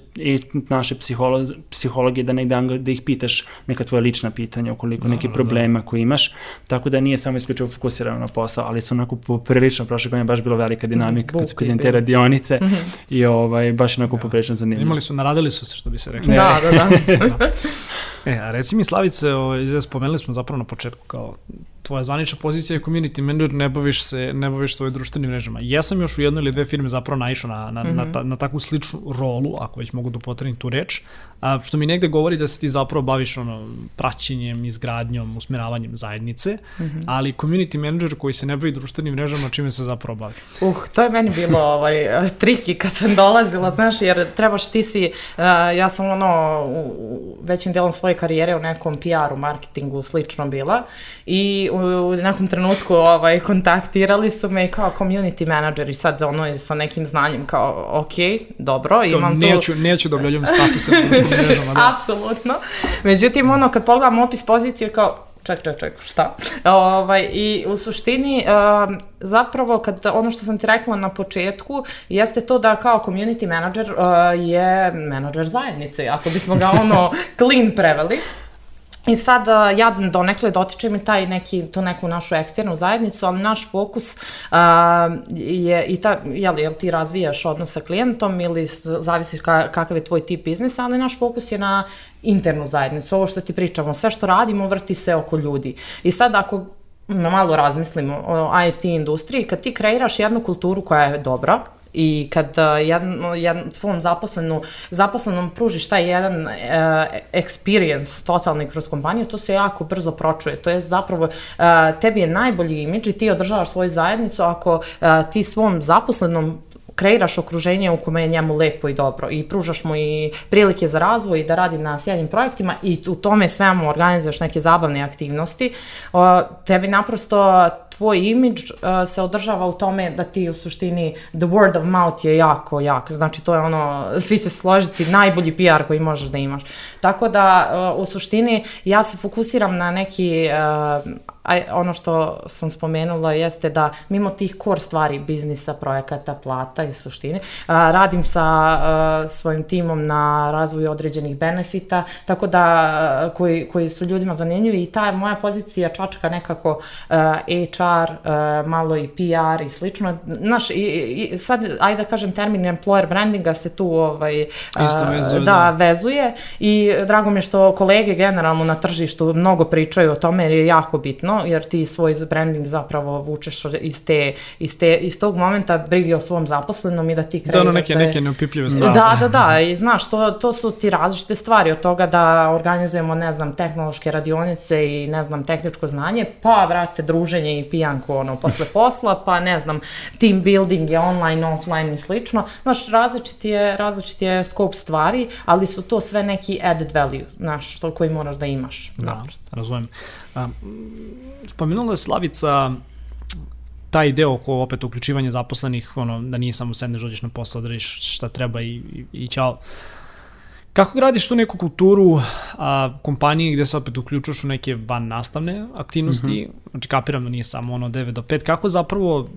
naše psiholo, psihologe da negde da ih pitaš neka tvoja lična pitanja ukoliko da, neki da, problema da. koje imaš, tako da nije samo isključivo fokusirano na posao, ali su onako poprilično prošle godine baš bila velika dinamika mm, kad su te radionice mm -hmm. i ovaj, baš onako da. poprilično zanimljivo. Imali su, naradili su se što bi se rekli. Da, da, da. E, a reci mi Slavice, ovaj, spomenuli smo zapravo na početku kao tvoja zvanična pozicija je community manager, ne baviš se, ne baviš svoje društvenim mrežama. Ja sam još u jednoj ili dve firme zapravo naišao na, na, mm -hmm. na, mhm. ta, na takvu sličnu rolu, ako već mogu da potrebim tu reč, a, što mi negde govori da se ti zapravo baviš ono, praćenjem, izgradnjom, usmeravanjem zajednice, mm -hmm. ali community manager koji se ne bavi društvenim mrežama, čime se zapravo bavi? Uh, to je meni bilo ovaj, triki kad sam dolazila, znaš, jer trebaš ti si, uh, ja sam ono, u, većim delom svoje karijere u nekom PR-u, marketingu, slično bila i u, u nekom trenutku ovaj, kontaktirali su me kao community manager i sad ono sa nekim znanjem kao, ok, dobro, imam to... Neću, neću da objavljam statuse mrežama, da. Apsolutno. Međutim, ono, kad pogledam opis pozicije, kao, ček, ček, ček, šta? Ovaj, I u suštini, uh, zapravo, kad ono što sam ti rekla na početku, jeste to da kao community manager uh, je manager zajednice, ako bismo ga ono clean preveli. I sad ja donekle dotičem i taj neki, to neku našu eksternu zajednicu, ali naš fokus uh, je i ta, jel, jel ti razvijaš odnos sa klijentom ili zavisi ka, kakav je tvoj tip biznisa, ali naš fokus je na internu zajednicu, ovo što ti pričamo, sve što radimo vrti se oko ljudi. I sad ako malo razmislimo o IT industriji, kad ti kreiraš jednu kulturu koja je dobra, I kad jedan, jedan svom zaposlenu, zaposlenom pružiš taj jedan uh, experience totalni kroz kompaniju, to se jako brzo pročuje. To je zapravo, uh, tebi je najbolji imidž i ti održavaš svoju zajednicu ako uh, ti svom zaposlenom kreiraš okruženje u kome je njemu lepo i dobro i pružaš mu i prilike za razvoj i da radi na sjajnim projektima i u tome svemu organizuješ neke zabavne aktivnosti, tebi naprosto tvoj imidž se održava u tome da ti u suštini the word of mouth je jako jak. Znači to je ono, svi se složiti, najbolji PR koji možeš da imaš. Tako da u suštini ja se fokusiram na neki a ono što sam spomenula jeste da mimo tih core stvari biznisa, projekata, plata i suštine, a, radim sa a, svojim timom na razvoju određenih benefita, tako da a, koji, koji su ljudima zanimljivi i ta moja pozicija čačka nekako a, HR, a, malo i PR i slično. Znaš, i, i sad, ajde da kažem termin employer brandinga se tu ovaj, a, vezuje, da, da, vezuje i drago mi je što kolege generalno na tržištu mnogo pričaju o tome jer je jako bitno jer ti svoj branding zapravo vučeš iz, te, iz, te, iz tog momenta brigi o svom zaposlenom i da ti kreiraš. Da, ono neke, da je... neke neopipljive stvari. Da, da, da, i znaš, to, to su ti različite stvari od toga da organizujemo, ne znam, tehnološke radionice i, ne znam, tehničko znanje, pa, vrate, druženje i pijanko, ono, posle posla, pa, ne znam, team building je online, offline i slično. Znaš, različiti je, različiti je scope stvari, ali su to sve neki added value, znaš, to koji moraš da imaš. Da, naprosto. razumem. A, spomenula je Slavica taj deo oko opet uključivanja zaposlenih, ono, da nije samo sedneš, dođeš na posao, odradiš šta treba i, i, i čao. Kako gradiš tu neku kulturu a, kompanije gde se opet uključuješ u neke van nastavne aktivnosti, mm -hmm. znači kapiram da nije samo ono 9 do 5, kako zapravo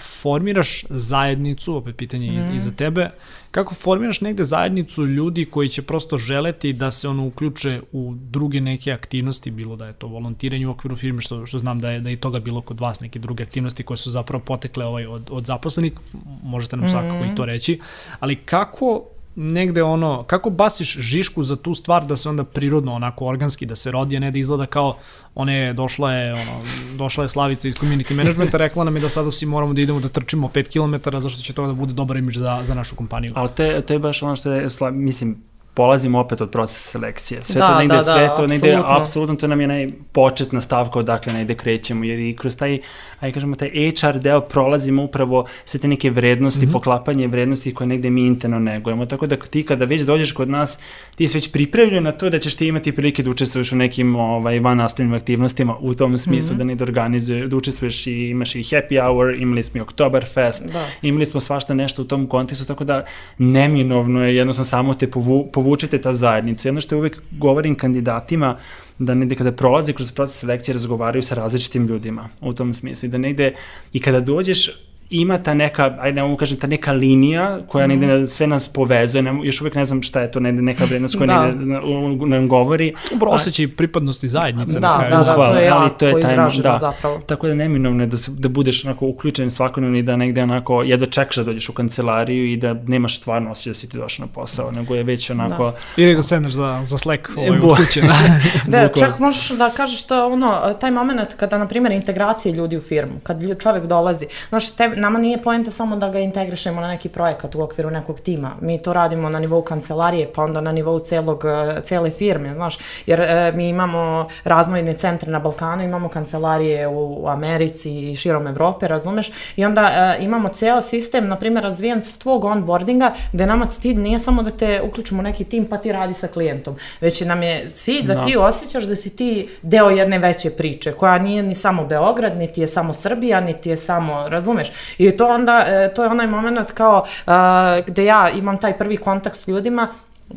formiraš zajednicu, opet pitanje mm -hmm. i za tebe, kako formiraš negde zajednicu ljudi koji će prosto želeti da se ono uključe u druge neke aktivnosti, bilo da je to volontiranje u okviru firme, što, što znam da je, da je i toga bilo kod vas neke druge aktivnosti koje su zapravo potekle ovaj od, od zaposlenih, možete nam svakako mm -hmm. i to reći, ali kako negde ono, kako baciš žišku za tu stvar da se onda prirodno onako organski da se rodi, a ne da izgleda kao one došla je, ono, došla je Slavica iz community managementa, rekla nam je da sada svi moramo da idemo da trčimo 5 km zašto će to da bude dobar imidž za, za našu kompaniju. Ali to je, to je baš ono što je, mislim, polazimo opet od procesa selekcije. Sve Da, to negde, da, da, sve to negde, apsolutno. apsolutno, to nam je najpočetna stavka odakle negde krećemo, jer i kroz taj, aj kažemo, taj HR deo prolazimo upravo sve te neke vrednosti, mm -hmm. poklapanje vrednosti koje negde mi interno negujemo. Tako da ti kada već dođeš kod nas, ti si već pripremljen na to da ćeš ti imati prilike da učestvuješ u nekim ovaj, van nastavnim aktivnostima u tom smislu mm -hmm. da negde organizuje, da učestvuješ i imaš i happy hour, imali smo i Oktoberfest, Da. imali smo svašta nešto u tom kontekstu, tako da neminovno je jednostavno samo te povu, povučete ta zajednica. Jedno što uvek govorim kandidatima, da negde kada prolaze kroz proces selekcije razgovaraju sa različitim ljudima u tom smislu i da negde i kada dođeš ima ta neka, ajde ne mogu kažem, ta neka linija koja negde Mhm. sve nas povezuje, ne, još uvek ne znam šta je to, negde neka vrednost koja Da. negde na- u- nam govori. Dobro, osjećaj pripadnosti zajednice na Da, da, da, to je ali jako to je taj- izraženo da. zapravo. Tako da neminovno je da, se, da budeš onako uključen svakodnevno i da negde onako jedva čekaš da dođeš u kancelariju i da nemaš stvarno osjećaj da si ti došao na posao, nego je već onako... Da. Ili da sedneš za, za Slack ovaj, od kuće. Da. Da, čak možeš da kažeš to ono, taj moment kada, na primjer, integracije ljudi u firmu, kad čovjek dolazi, znaš, te, nama nije poenta samo da ga integrišemo na neki projekat u okviru nekog tima, mi to radimo na nivou kancelarije, pa onda na nivou celog, eh, cele firme, znaš, jer e, mi imamo razvojne centre na Balkanu, imamo kancelarije u, u Americi i širom Evrope, razumeš, i onda e, imamo ceo sistem, na primjer, razvijen s tvog onboardinga, gde nama cilj nije samo da te uključimo u neki tim pa ti radi sa klijentom, već nam je cilj da Da. ti osjećaš da si ti deo jedne veće priče, koja nije ni samo Beograd, niti je samo Srbija, niti je samo, razumeš? I to onda, e, to je onaj moment kao a, gde ja imam taj prvi kontakt s ljudima,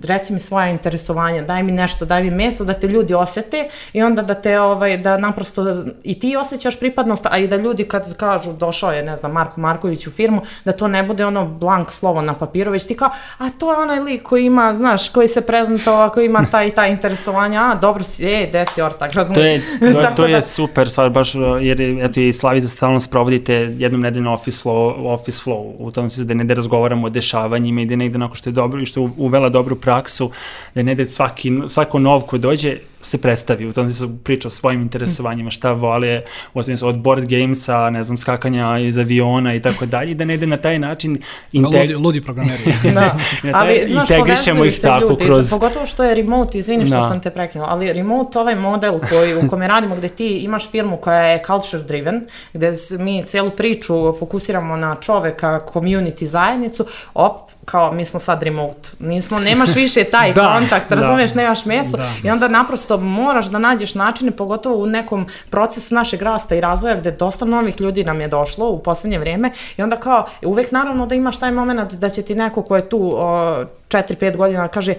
reci mi svoja interesovanja, daj mi nešto, daj mi mesto da te ljudi osete i onda da te ovaj da naprosto i ti osjećaš pripadnost, a i da ljudi kad kažu došao je, ne znam, Marko Marković u firmu, da to ne bude ono blank slovo na papiru, već ti kao, a to je onaj lik koji ima, znaš, koji se prezentovao, koji ima taj i taj interesovanja, a dobro si, e, gde si ortak, To razumiješ? je, to, Tako to je da- super stvar, baš jer eto i Slavi za stalno sprovodite jednom nedeljno office flow, office flow u tom smislu da negde razgovaramo o dešavanjima i da negde onako što je dobro i što je uvela dobru praksu, da negde svaki, svako nov ko dođe se predstavi, u tom smislu priča o svojim interesovanjima, šta vole, u smislu od board gamesa, ne znam, skakanja iz aviona i tako dalje, da negde na taj način Ludi, integ... ludi programeri. Da, taj- ali znaš, integrišemo ih tako ljudi, kroz- pogotovo što je remote, izvini što Da. sam te prekinula, ali remote ovaj model koji, u kome radimo gde ti imaš firmu koja je culture driven, gde mi celu priču fokusiramo na čoveka, community zajednicu, op, kao mi smo sad remote, nismo, nemaš više taj Da, kontakt, da. razumeš, nemaš meso Da. i onda naprosto moraš da nađeš načine, pogotovo u nekom procesu našeg rasta i razvoja gde dosta novih ljudi nam je došlo u poslednje vrijeme i onda kao uvek naravno da imaš taj moment da će ti neko ko je tu o, 4-5 godina kaže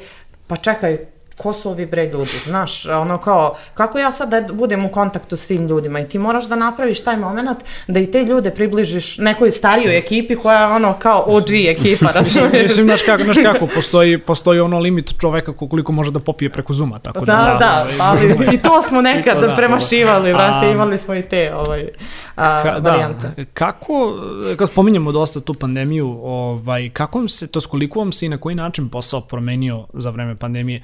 pa čekaj, ko su ovi bre ljudi, znaš, ono kao, kako ja sad da budem u kontaktu s tim ljudima i ti moraš da napraviš taj moment da i te ljude približiš nekoj starijoj ekipi koja je ono kao OG ekipa, razumiješ? Mislim, znaš kako, znaš kako, postoji, postoji ono limit čoveka koliko može da popije preko Zuma, tako da... Da, da, ovaj, ali i to smo nekad to da. premašivali, brate, A- imali smo i te ovaj, a, Ka, varijante. da, kako, kad spominjemo dosta tu pandemiju, ovaj, kako vam se, to koliko vam se i na koji način posao promenio za vreme pandemije?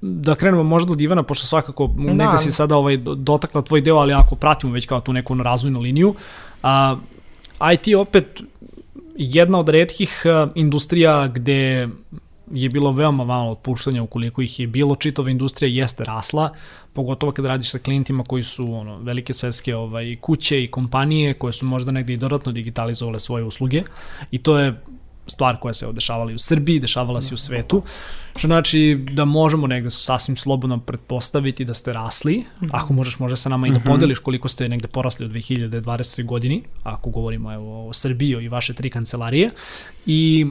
Da krenemo možda od Ivana, pošto svakako da. negde si sada ovaj, do- dotakla tvoj deo, ali ako pratimo već kao tu neku razvojnu liniju, a, IT opet jedna od redkih industrija gde je bilo veoma malo otpuštanja ukoliko ih je bilo, čitava industrija jeste rasla, pogotovo kad radiš sa klijentima koji su ono, velike svetske ovaj, kuće i kompanije koje su možda negde i dodatno digitalizovale svoje usluge i to je stvar koja se dešavala i u Srbiji, dešavala se i u svetu, što znači da možemo negde sasvim slobodno pretpostaviti da ste rasli, ako možeš možda sa nama i da podeliš koliko ste negde porasli u 2020. godini, ako govorimo evo, o Srbiji i vaše tri kancelarije, i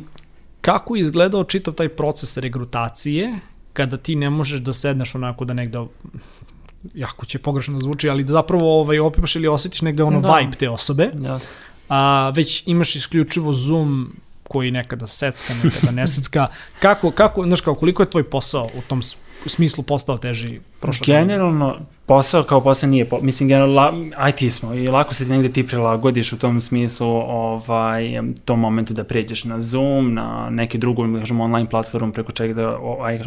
kako je izgledao čitav taj proces regrutacije kada ti ne možeš da sedneš onako da negde jako će pogrešno da zvuči, ali da zapravo ovaj, opimaš ili osjetiš negde ono Da. da. vibe te osobe, Jasno. a već imaš isključivo Zoom koji nekada secka, nekada ne secka. Kako, kako, znaš kao, koliko je tvoj posao u tom smislu postao teži prošle Generalno, posao kao posao nije, po, mislim, generalno, la, IT smo i lako se negde ti prilagodiš u tom smislu ovaj, tom momentu da pređeš na Zoom, na neki drugu, da kažem, online platformu preko čega da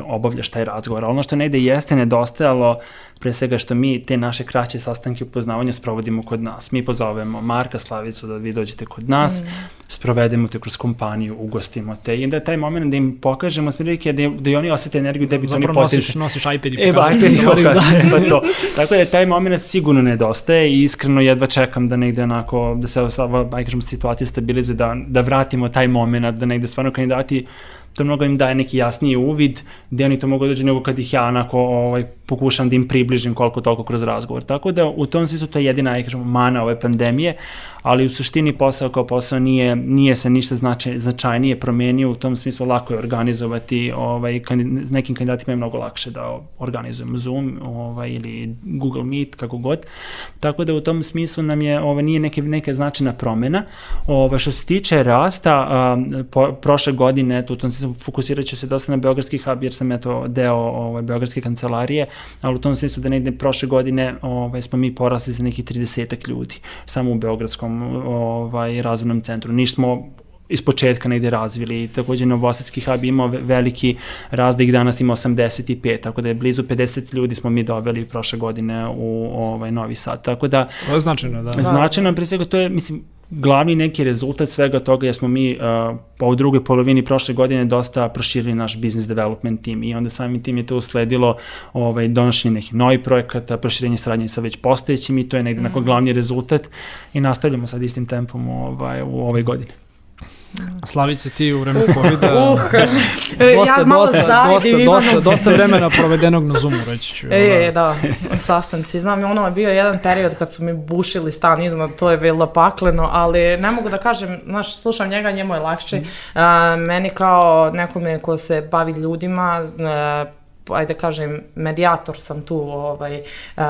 obavljaš taj razgovor. Ono što negde jeste nedostajalo, pre svega što mi te naše kraće sastanke upoznavanja sprovodimo kod nas. Mi pozovemo Marka Slavicu da vi dođete kod nas, mm. sprovedemo te kroz kompaniju, ugostimo te i da taj moment da im pokažemo otprilike da, da i oni osete energiju da bi to oni potencijalno. Zapravo nosiš, nosiš iPad i pokazuješ. E, iPad i pa to. Tako da taj moment sigurno nedostaje i iskreno jedva čekam da negde onako, da se ova, aj kažem, situacija stabilizuje, da, da vratimo taj moment, da negde stvarno kandidati to mnogo im daje neki jasniji uvid, gde oni to mogu dođe nego kad ih ja onako ovaj, pokušam da im približim koliko toliko kroz razgovor. Tako da u tom smislu to je jedina, aj kažem, mana ove pandemije, ali u suštini posao kao posao nije, nije se ništa značaj, značajnije promenio, u tom smislu lako je organizovati, ovaj, nekim kandidatima je mnogo lakše da organizujemo Zoom ovaj, ili Google Meet, kako god. Tako da u tom smislu nam je, ovaj, nije neke, neke značajna promena. Ovaj, što se tiče rasta, a, po, prošle godine, eto, u tom smislu fokusirat ću se dosta na Beogradski hub, jer sam eto deo ovaj, Beogradske kancelarije, ali u tom smislu da negde prošle godine ovaj, smo mi porasli za nekih 30 ljudi, samo u Beogradskom ovaj, razvojnom centru. Niš smo iz početka negde razvili. Takođe Novosadski hub imao veliki rast, da ih danas ima 85, tako da je blizu 50 ljudi smo mi doveli prošle godine u ovaj Novi Sad. Tako da... To je značajno, da. Značajno, pre svega to je, mislim, glavni neki rezultat svega toga je smo mi uh, u drugoj polovini prošle godine dosta proširili naš business development team i onda samim tim je to usledilo ovaj, donošenje nekih novih projekata, proširenje saradnje sa već postojećim i to je negde mm. -hmm. glavni rezultat i nastavljamo sad istim tempom ovaj, u ovoj godini. Slavice, ti u vreme COVID-a... Uh, dosta, ja dosta, dosta, dosta, dosta vremena provedenog na Zoomu, reći ću. E, da, sastanci. Znam, ono je bio jedan period kad su mi bušili stan iznad, to je bilo pakleno, ali ne mogu da kažem, znaš, slušam njega, njemu je lakše. Mm. Uh, meni kao nekome ko se bavi ljudima, uh, ajde kažem, medijator sam tu, ovaj, uh,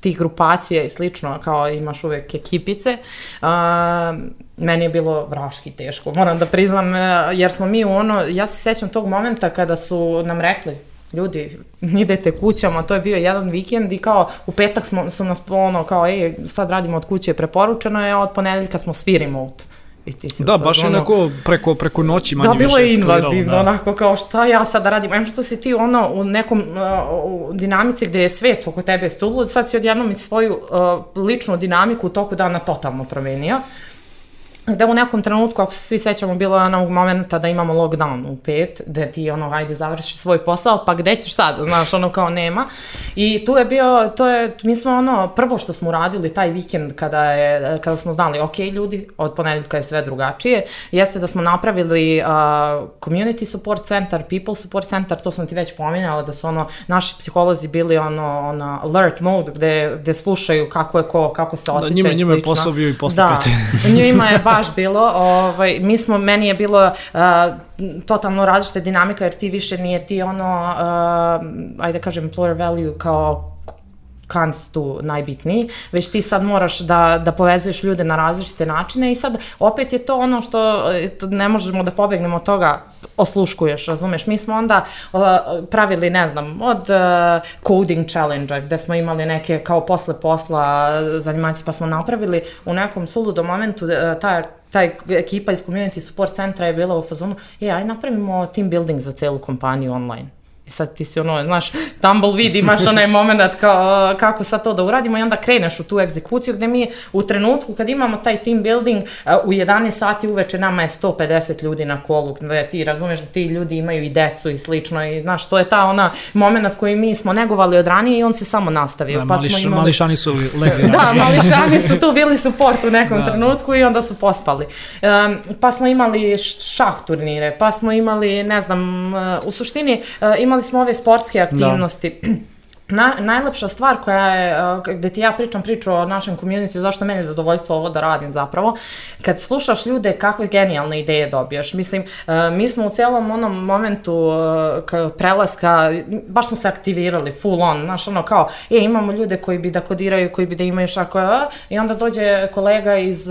tih grupacija i slično, kao imaš uvek ekipice. Uh, meni je bilo vraški teško, moram da priznam, uh, jer smo mi u ono, ja se sećam tog momenta kada su nam rekli, ljudi, idete kućama, to je bio jedan vikend i kao u petak smo, su nas ono kao, ej, sad radimo od kuće, preporučeno je, od ponedeljka smo svi remote. I ti si da, baš je onako preko, preko noći manje da, više Da, bilo je invazivno, da. onako kao šta ja sad da radim. Em što si ti ono u nekom uh, u dinamici gde je svet oko tebe sulud, sad si odjednom i svoju uh, ličnu dinamiku u toku dana totalno promenio. Uh, da u nekom trenutku, ako se svi sećamo, bilo je onog momenta da imamo lockdown u pet, da ti ono, ajde, završi svoj posao, pa gde ćeš sad, znaš, ono kao nema. I tu je bio, to je, mi smo ono, prvo što smo uradili taj vikend kada, je, kada smo znali, ok, ljudi, od ponedeljka je sve drugačije, jeste da smo napravili uh, community support center, people support center, to sam ti već pominjala, da su ono, naši psiholozi bili ono, ono alert mode, gde, gde slušaju kako je ko, kako se osjeća da, njima, njima je posao bio i posle da, njima je baš bilo. Ovaj, mi smo, meni je bilo uh, totalno različita dinamika jer ti više nije ti ono, uh, ajde da kažem, employer value kao kanc tu najbitniji, već ti sad moraš da, da povezuješ ljude na različite načine i sad opet je to ono što ne možemo da pobegnemo od toga, osluškuješ, razumeš? Mi smo onda uh, pravili, ne znam, od uh, coding challenge gde smo imali neke kao posle posla zanimacije, pa smo napravili u nekom suludom momentu uh, ta taj ekipa iz community support centra je bila u fazonu, e, aj napravimo team building za celu kompaniju online. I sad ti si ono, znaš, tumbleweed, imaš onaj moment kao, kako sad to da uradimo i onda kreneš u tu egzekuciju gde mi u trenutku kad imamo taj team building u 11 sati uveče nama je 150 ljudi na kolu, da ti razumeš da ti ljudi imaju i decu i slično i znaš, to je ta ona moment koji mi smo negovali od ranije i on se samo nastavio. Da, pa mališ, smo imali... mališani su legli. da, mališani su tu bili support u nekom da. trenutku i onda su pospali. Um, pa smo imali šah turnire, pa smo imali, ne znam, uh, u suštini uh, imali imali smo ove sportske aktivnosti. Da. Na, najlepša stvar koja je, uh, gde ti ja pričam priču o našem community, zašto meni je zadovoljstvo ovo da radim zapravo, kad slušaš ljude kakve genijalne ideje dobijaš. Mislim, uh, mi smo u celom onom momentu uh, prelaska, baš smo se aktivirali full on, znaš ono kao, e, imamo ljude koji bi da kodiraju, koji bi da imaju šako, i onda dođe kolega iz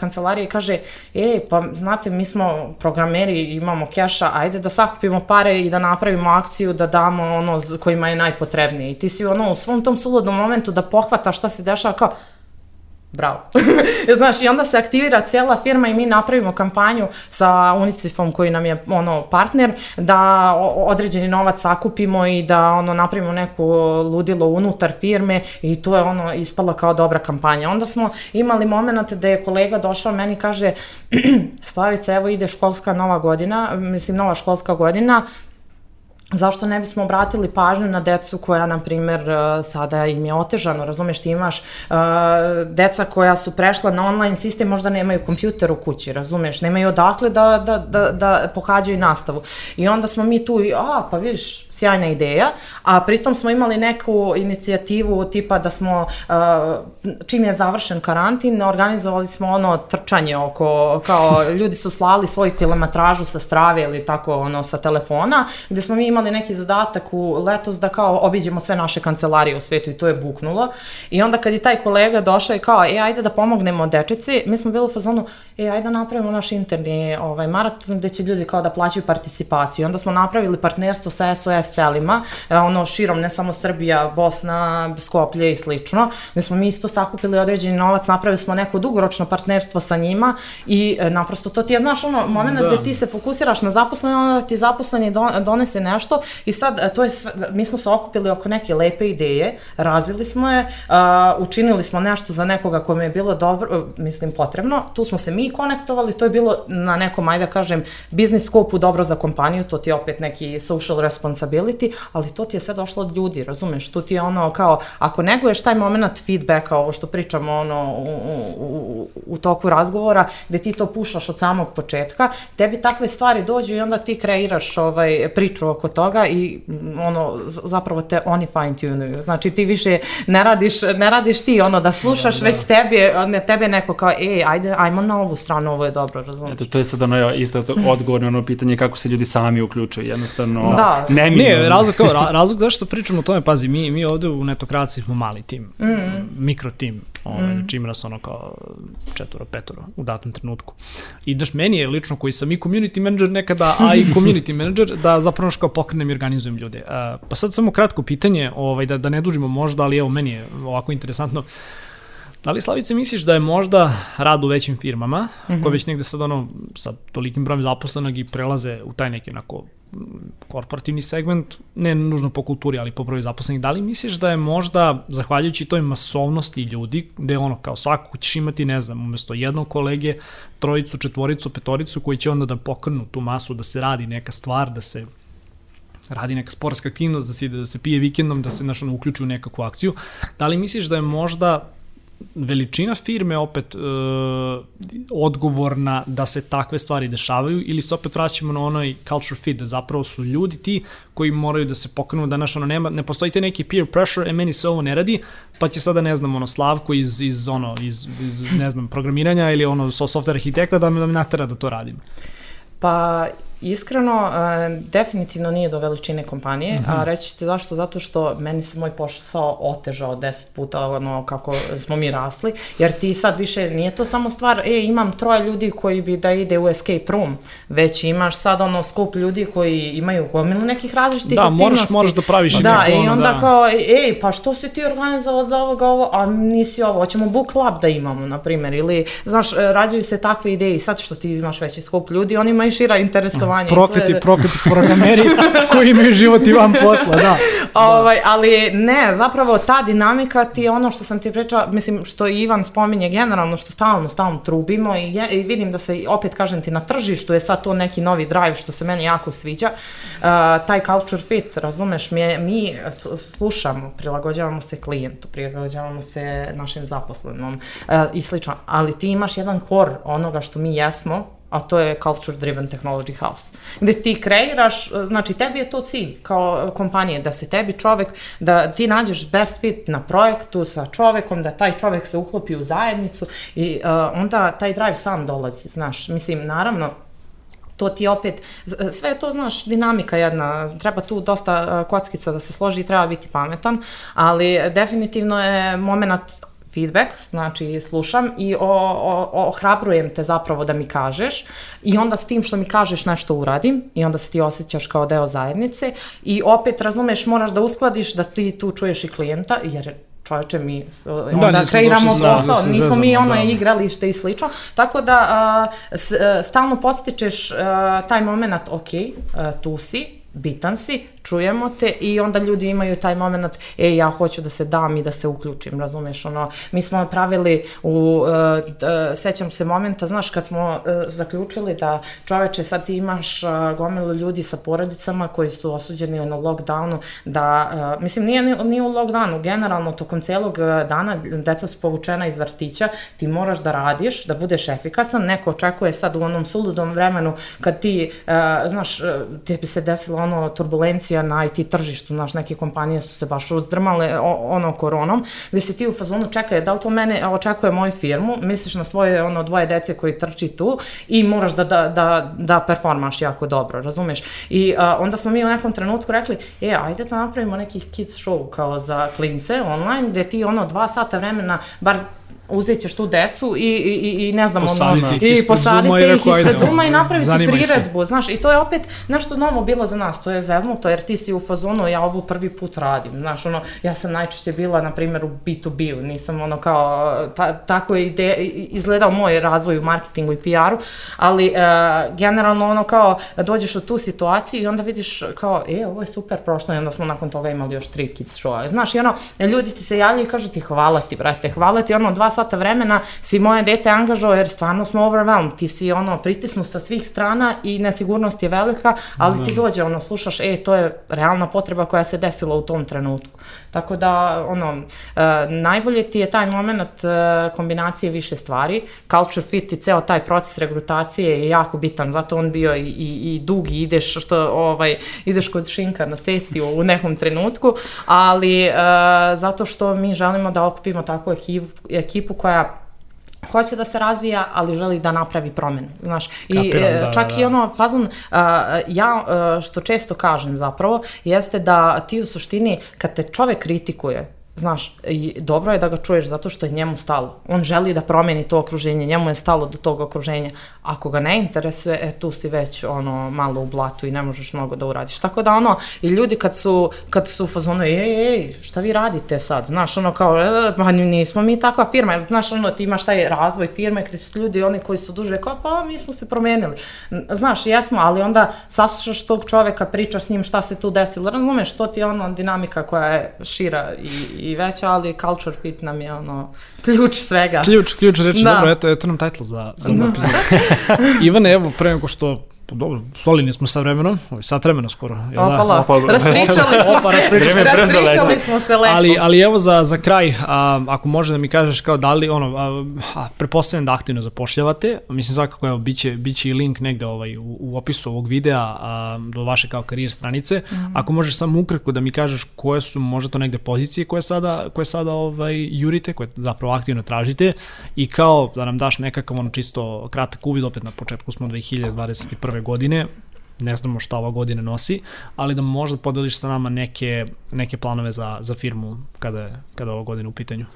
kancelarije i kaže, e, pa znate, mi smo programeri, imamo keša, ajde da sakupimo pare i da napravimo akciju, da damo ono kojima je najpotrebnije i ti si ono u svom tom suludnom momentu da pohvataš šta se dešava kao bravo. Znaš, i onda se aktivira cijela firma i mi napravimo kampanju sa UNICEF-om koji nam je ono partner da određeni novac sakupimo i da ono napravimo neku ludilo unutar firme i to je ono ispala kao dobra kampanja. Onda smo imali moment da je kolega došao meni kaže Slavica, evo ide školska nova godina, mislim nova školska godina, zašto ne bismo obratili pažnju na decu koja, na primer, e, sada im je otežano, razumeš, ti imaš uh, deca koja su prešla na online sistem, možda nemaju kompjuter u kući, razumeš, nemaju odakle da, da, da, da pohađaju nastavu. I onda smo mi tu, a, pa vidiš, sjajna ideja, a pritom smo imali neku inicijativu tipa da smo, uh, čim je završen karantin, organizovali smo ono trčanje oko, kao ljudi su slali svoju kilometražu sa strave ili tako ono sa telefona, gde smo mi imali neki zadatak u letos da kao obiđemo sve naše kancelarije u svetu i to je buknulo. I onda kad je taj kolega došao i kao, e, ajde da pomognemo dečici, mi smo bili u fazonu, e, ajde da napravimo naš interni ovaj, maraton gde će ljudi kao da plaćaju participaciju. I onda smo napravili partnerstvo sa SOS selima, e, ono širom, ne samo Srbija, Bosna, Skoplje i slično, gde smo mi isto sakupili određeni novac, napravili smo neko dugoročno partnerstvo sa njima i e, naprosto to ti je, znaš, ono, moment da. gde ti se fokusiraš na zaposlene, onda ti zaposleni donese nešto i sad, e, to je sve, mi smo se okupili oko neke lepe ideje, razvili smo je, uh, učinili smo nešto za nekoga kome je bilo dobro, mislim, potrebno, tu smo se mi konektovali, to je bilo na nekom, ajde da kažem, biznis skopu dobro za kompaniju, to ti je opet neki social responsibility ali to ti je sve došlo od ljudi, razumeš? Tu ti je ono kao, ako neguješ taj moment feedbacka, ovo što pričamo ono, u, u, u toku razgovora, gde ti to pušaš od samog početka, tebi takve stvari dođu i onda ti kreiraš ovaj, priču oko toga i ono, zapravo te oni fine tuneuju. Znači ti više ne radiš, ne radiš ti ono da slušaš, da, da. već tebi, ne, tebe neko kao, ej, ajde, ajmo na ovu stranu, ovo je dobro, razumiješ? Eto, to je sad ono isto odgovor na ono pitanje kako se ljudi sami uključuju, jednostavno, da. ne mi nije, razlog, kao, razlog zašto pričamo o tome, pazi, mi, mi ovde u netokraciji smo mali tim, mm. mikro tim, ovaj, mm. čim nas ono kao četvoro, petoro u datom trenutku. I daš, meni je lično koji sam i community manager nekada, a i community manager, da zapravo kao pokrenem i organizujem ljude. Uh, pa sad samo kratko pitanje, ovaj, da, da ne dužimo možda, ali evo, meni je ovako interesantno. Da li Slavice misliš da je možda rad u većim firmama, mm -hmm. koje već negde sad ono, sa tolikim brojem zaposlenog i prelaze u taj neki onako korporativni segment, ne nužno po kulturi, ali po broju zaposlenih, da li misliš da je možda, zahvaljujući toj masovnosti ljudi, gde ono, kao svako ćeš imati, ne znam, umesto jednog kolege, trojicu, četvoricu, petoricu, koji će onda da pokrnu tu masu, da se radi neka stvar, da se radi neka sportska aktivnost, da se ide, da se pije vikendom, da se znaš, ono, uključi u nekakvu akciju. Da li misliš da je možda veličina firme opet e, odgovorna da se takve stvari dešavaju ili se opet vraćamo na onoj culture fit, da zapravo su ljudi ti koji moraju da se pokrenu, da naš ono nema, ne postoji te neki peer pressure, e meni se ovo ne radi, pa će sada ne znam ono Slavko iz, iz ono iz, iz ne znam programiranja ili ono software arhitekta da me, da me natera da to radim. Pa Iskreno, uh, definitivno nije do veličine kompanije, mm -hmm. a reći ti zašto? Zato što meni se moj posao otežao deset puta ono kako smo mi rasli, jer ti sad više nije to samo stvar, e, imam troje ljudi koji bi da ide u escape room, već imaš sad ono skup ljudi koji imaju gomilu nekih različitih da, aktivnosti. Da, moraš, moraš da praviš da, neko, ono, i onda da. kao, ej, pa što si ti organizovao za ovoga ovo, a nisi ovo, hoćemo book club da imamo, na primjer, ili, znaš, rađaju se takve ideje i sad što ti imaš veći skup ljudi, oni imaju šira interesovanja obrazovanje. Prokleti, je... prokleti programeri koji imaju život i van posla, da. Ovaj, ali ne, zapravo ta dinamika ti je ono što sam ti pričala, mislim što Ivan spominje generalno, što stalno, stalno trubimo i, je, i vidim da se, opet kažem ti, na tržištu je sad to neki novi drive što se meni jako sviđa. Uh, taj culture fit, razumeš, mi, mi slušamo, prilagođavamo se klijentu, prilagođavamo se našim zaposlenom uh, i slično, ali ti imaš jedan kor onoga što mi jesmo, a to je Culture Driven Technology House. Gde ti kreiraš, znači tebi je to cilj kao kompanije, da se tebi čovek, da ti nađeš best fit na projektu sa čovekom, da taj čovek se uklopi u zajednicu i uh, onda taj drive sam dolazi, znaš. Mislim, naravno, to ti opet, sve je to, znaš, dinamika jedna, treba tu dosta kockica da se složi i treba biti pametan, ali definitivno je moment feedback, znači slušam i o, o, ohrabrujem te zapravo da mi kažeš i onda s tim što mi kažeš nešto uradim i onda se ti osjećaš kao deo zajednice i opet razumeš moraš da uskladiš da ti tu čuješ i klijenta jer čoveče, mi onda da, kreiramo posao, nismo zezamo, mi ono da. igralište i slično, tako da a, s, a, stalno podstičeš a, taj moment, ok, a, tu si, bitan si, čujemo te i onda ljudi imaju taj moment, e, ja hoću da se dam i da se uključim, razumeš, ono, mi smo pravili u, uh, sećam se momenta, znaš, kad smo uh, zaključili da čoveče, sad ti imaš uh, gomilu ljudi sa porodicama koji su osuđeni na lockdownu, da, uh, mislim, nije, nije u lockdownu, generalno, tokom celog dana deca su povučena iz vrtića, ti moraš da radiš, da budeš efikasan, neko očekuje sad u onom suludom vremenu kad ti, uh, znaš, ti bi se desila ono turbulencija pozicija na IT tržištu, znaš, neke kompanije su se baš uzdrmale ono koronom, gde si ti u fazonu čekaj, da li to mene očekuje moju firmu, misliš na svoje ono dvoje dece koji trči tu i moraš da, da, da, da performaš jako dobro, razumeš? I a, onda smo mi u nekom trenutku rekli, e, ajde da napravimo neki kids show kao za klince online, gde ti ono dva sata vremena, bar uzet ćeš tu decu i, i, i ne znam, posaditi ono, i posadite ih ispred Zuma i napraviti priredbu, se. znaš, i to je opet nešto novo bilo za nas, to je zeznuto, jer ti si u fazonu, ja ovo prvi put radim, znaš, ono, ja sam najčešće bila, na primjer, u B2B-u, nisam ono kao, ta, tako je ide, izgledao moj razvoj u marketingu i PR-u, ali uh, generalno ono kao, dođeš u tu situaciju i onda vidiš kao, e, ovo je super prošlo i onda smo nakon toga imali još tri kids show znaš, i ono, ljudi ti se javljaju i kažu ti hvala ti, brate, hvala ti, ono, dva sata vremena si moje dete angažao jer stvarno smo overwhelmed, ti si ono pritisnu sa svih strana i nesigurnost je velika, ali da. ti dođe ono slušaš, e to je realna potreba koja se desila u tom trenutku. Tako da ono uh, najbolje ti je taj moment uh, kombinacije više stvari, culture fit i ceo taj proces regrutacije je jako bitan, zato on bio i, i, i dug i ideš što ovaj ideš kod šinka na sesiju u nekom trenutku, ali uh, zato što mi želimo da okupimo takvu ekipu, ekipu koja hoće da se razvija, ali želi da napravi promenu, znaš. I Kapiram, e, da, čak da, i ono fazon, uh, ja uh, što često kažem zapravo, jeste da ti u suštini, kad te čovek kritikuje, Znaš, i dobro je da ga čuješ zato što je njemu stalo. On želi da promeni to okruženje, njemu je stalo do tog okruženja. Ako ga ne interesuje, e, tu si već ono, malo u blatu i ne možeš mnogo da uradiš. Tako da ono, i ljudi kad su, kad su u fazonu, ej, ej, šta vi radite sad? Znaš, ono kao, e, ma nismo mi takva firma. Znaš, ono, ti imaš taj razvoj firme gde su ljudi, oni koji su duže, kao, pa mi smo se promenili. Znaš, jesmo, ali onda saslušaš tog čoveka, pričaš s njim šta se tu desilo. Razumeš, to ti je ono dinamika koja je šira i, i veća, ali culture fit nam je ono ključ svega. Ključ, ključ reči, da. dobro, eto, eto nam title za, za da. epizodu. Ivane, evo, pre nego što dobro, solini smo sa vremenom, ovaj, sat vremena skoro. Jel Opala, da? Opala, raspričali smo se, raspričali smo se lepo. Ali, ali evo za, za kraj, a, ako može da mi kažeš kao da li, ono, a, a, prepostavljam da aktivno zapošljavate, mislim svakako evo, biće, biće i link negde ovaj, u, u opisu ovog videa a, do vaše kao karijer stranice. Mm -hmm. Ako možeš samo ukratko da mi kažeš koje su možda to negde pozicije koje sada, koje sada ovaj, jurite, koje zapravo aktivno tražite i kao da nam daš nekakav ono čisto kratak uvid, opet na početku smo 2021 ove godine, ne znamo šta ova godina nosi, ali da možda podeliš sa nama neke, neke planove za, za firmu kada kada ova godina u pitanju.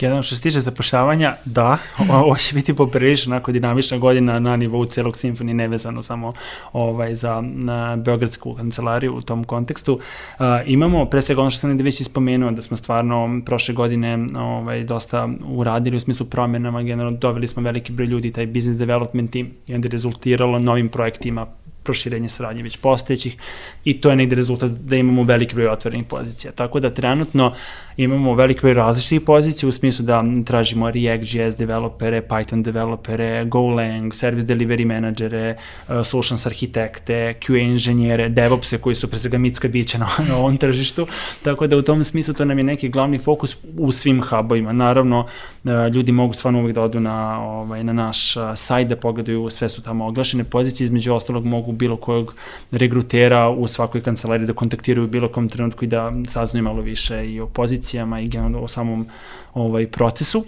Jedan što se tiče zapošljavanja, da, ovo će biti poprilično onako dinamična godina na nivou celog simfonije, nevezano samo ovaj, za na Beogradsku kancelariju u tom kontekstu. Uh, imamo, pre svega ono što sam već ispomenuo, da smo stvarno prošle godine ovaj, dosta uradili u smislu promenama, generalno doveli smo veliki broj ljudi, taj business development team i onda je rezultiralo novim projektima proširenje saradnje već postojećih i to je negde rezultat da imamo veliki broj otvorenih pozicija. Tako da trenutno imamo veliki broj različitih pozicija u smislu da tražimo React.js developere, Python developere, Golang, service delivery menadžere, uh, solutions arhitekte, QA inženjere, DevOpse koji su pre svega mitska bića na, na ovom tržištu. Tako da u tom smislu to nam je neki glavni fokus u svim hubovima. Naravno, uh, ljudi mogu stvarno uvijek da odu na, ovaj, na naš sajt da pogledaju, sve su tamo oglašene pozicije, između ostalog mogu bilo kojeg regrutera u svakoj kancelariji da kontaktiraju bilo kom trenutku i da saznaju malo više i o pozicijama i generalno o samom ovaj, procesu.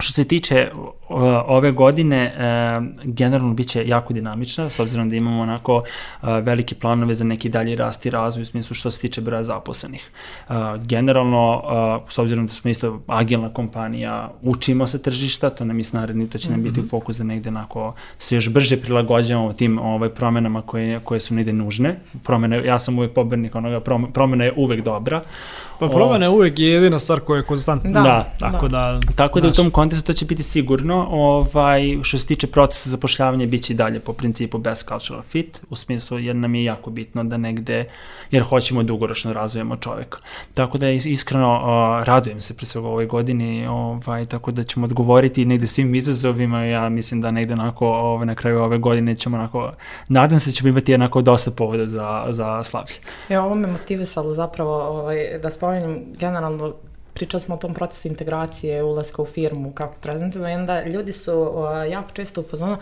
Što se tiče uh, ove godine, uh, generalno biće jako dinamična, s obzirom da imamo onako uh, velike planove za neki dalji rast i razvoj u smislu što se tiče broja zaposlenih. Uh, generalno, uh, s obzirom da smo isto agilna kompanija, učimo se tržišta, to nam je naredni, to će nam biti u fokus da negde onako se još brže prilagođavamo tim ovaj, promenama koje, koje su negde nužne. Promene, ja sam uvek pobernik onoga, promena je uvek dobra. Pa promena je uvek jedina stvar koja je konstantna. Da, da, tako da. da tako da u tom kontekstu to će biti sigurno. Ovaj, što se tiče procesa zapošljavanja, bit će i dalje po principu best cultural fit, u smislu jer nam je jako bitno da negde, jer hoćemo dugoročno razvijemo čoveka. Tako da iskreno uh, radujem se pre svega ovoj godini, ovaj, tako da ćemo odgovoriti negde svim izazovima, ja mislim da negde onako ovaj, na kraju ove godine ćemo onako, nadam se da ćemo imati jednako dosta povoda za, za slavlje. E, ovo me motivisalo zapravo ovaj, da spomenem generalno pričali smo o tom procesu integracije, ulaska u firmu, kako prezentujemo, i onda ljudi su uh, jako često u fazonu,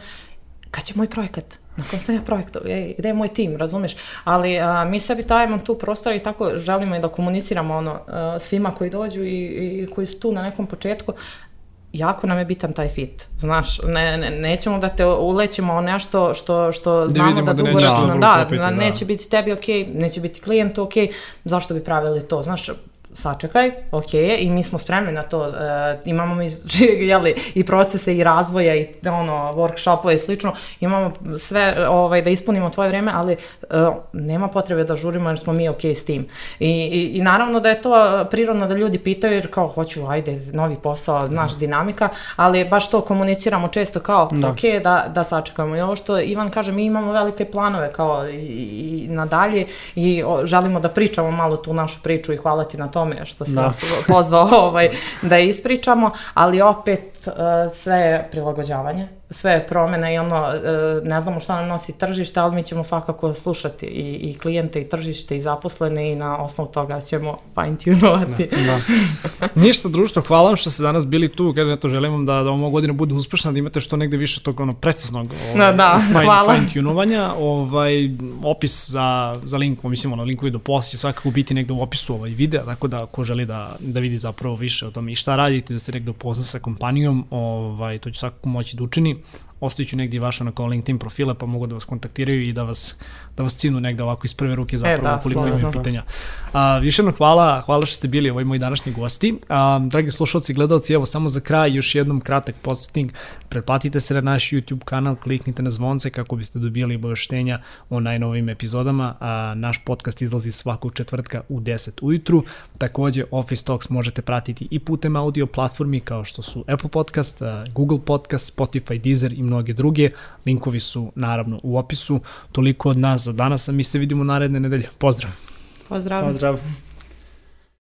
kad će moj projekat? Na kom sam ja projektu? Ej, gde je moj tim, razumeš? Ali a, mi sebi dajemo tu prostor i tako želimo i da komuniciramo ono, a, svima koji dođu i, i koji su tu na nekom početku, jako nam je bitan taj fit. Znaš, ne, ne, nećemo da te ulećemo o nešto što, što znamo da, da dugoročno, da, da, da, neće biti tebi ok, neće biti klijentu ok, zašto bi pravili to? Znaš, sačekaj, ok, i mi smo spremni na to, e, imamo mi jeli, i procese i razvoja i ono, workshopove i slično, imamo sve ovaj, da ispunimo tvoje vreme, ali e, nema potrebe da žurimo jer smo mi ok s tim. I, i, I naravno da je to prirodno da ljudi pitaju jer kao hoću, ajde, novi posao, znaš, dinamika, ali baš to komuniciramo često kao, da. ok, da, da sačekamo. I ovo što Ivan kaže, mi imamo velike planove kao i, i nadalje i o, želimo da pričamo malo tu našu priču i hvala ti na tome tome što si da. pozvao ovaj, da ispričamo, ali opet uh, sve je prilagođavanje sve promene i ono, e, ne znamo šta nam nosi tržište, ali mi ćemo svakako slušati i, i klijente i tržište i zaposlene i na osnovu toga ćemo fine tunovati. Da, da. Ništa društvo, hvala vam što ste danas bili tu, kada eto želim vam da, da ovo godina bude uspešna, da imate što negde više tog ono preciznog ovaj, da, da, fine, hvala. fine tunovanja. Ovaj, opis za, za link, mislim, ono, linkovi do posla će svakako biti negde u opisu ovaj videa, tako da ko želi da, da vidi zapravo više o tome i šta radite, da se negde upozna sa kompanijom, ovaj, to će svakako moći da učini ostaviću negdje vaše onako LinkedIn profile pa mogu da vas kontaktiraju i da vas, da vas cinu negde ovako iz prve ruke zapravo e, da, koliko imaju pitanja. A, više jednom hvala, hvala što ste bili ovoj moji današnji gosti. A, dragi slušalci i gledalci, evo samo za kraj još jednom kratak posjetnik. Pretplatite se na naš YouTube kanal, kliknite na zvonce kako biste dobili obaveštenja o najnovim epizodama. A, naš podcast izlazi svakog četvrtka u 10 ujutru. Takođe Office Talks možete pratiti i putem audio platformi kao što su Apple Podcast, Google Podcast, Spotify, Deezer i mnoge druge. Linkovi su naravno u opisu. Toliko od nas za danas, a mi se vidimo naredne nedelje. Pozdrav! Pozdrav! Pozdrav!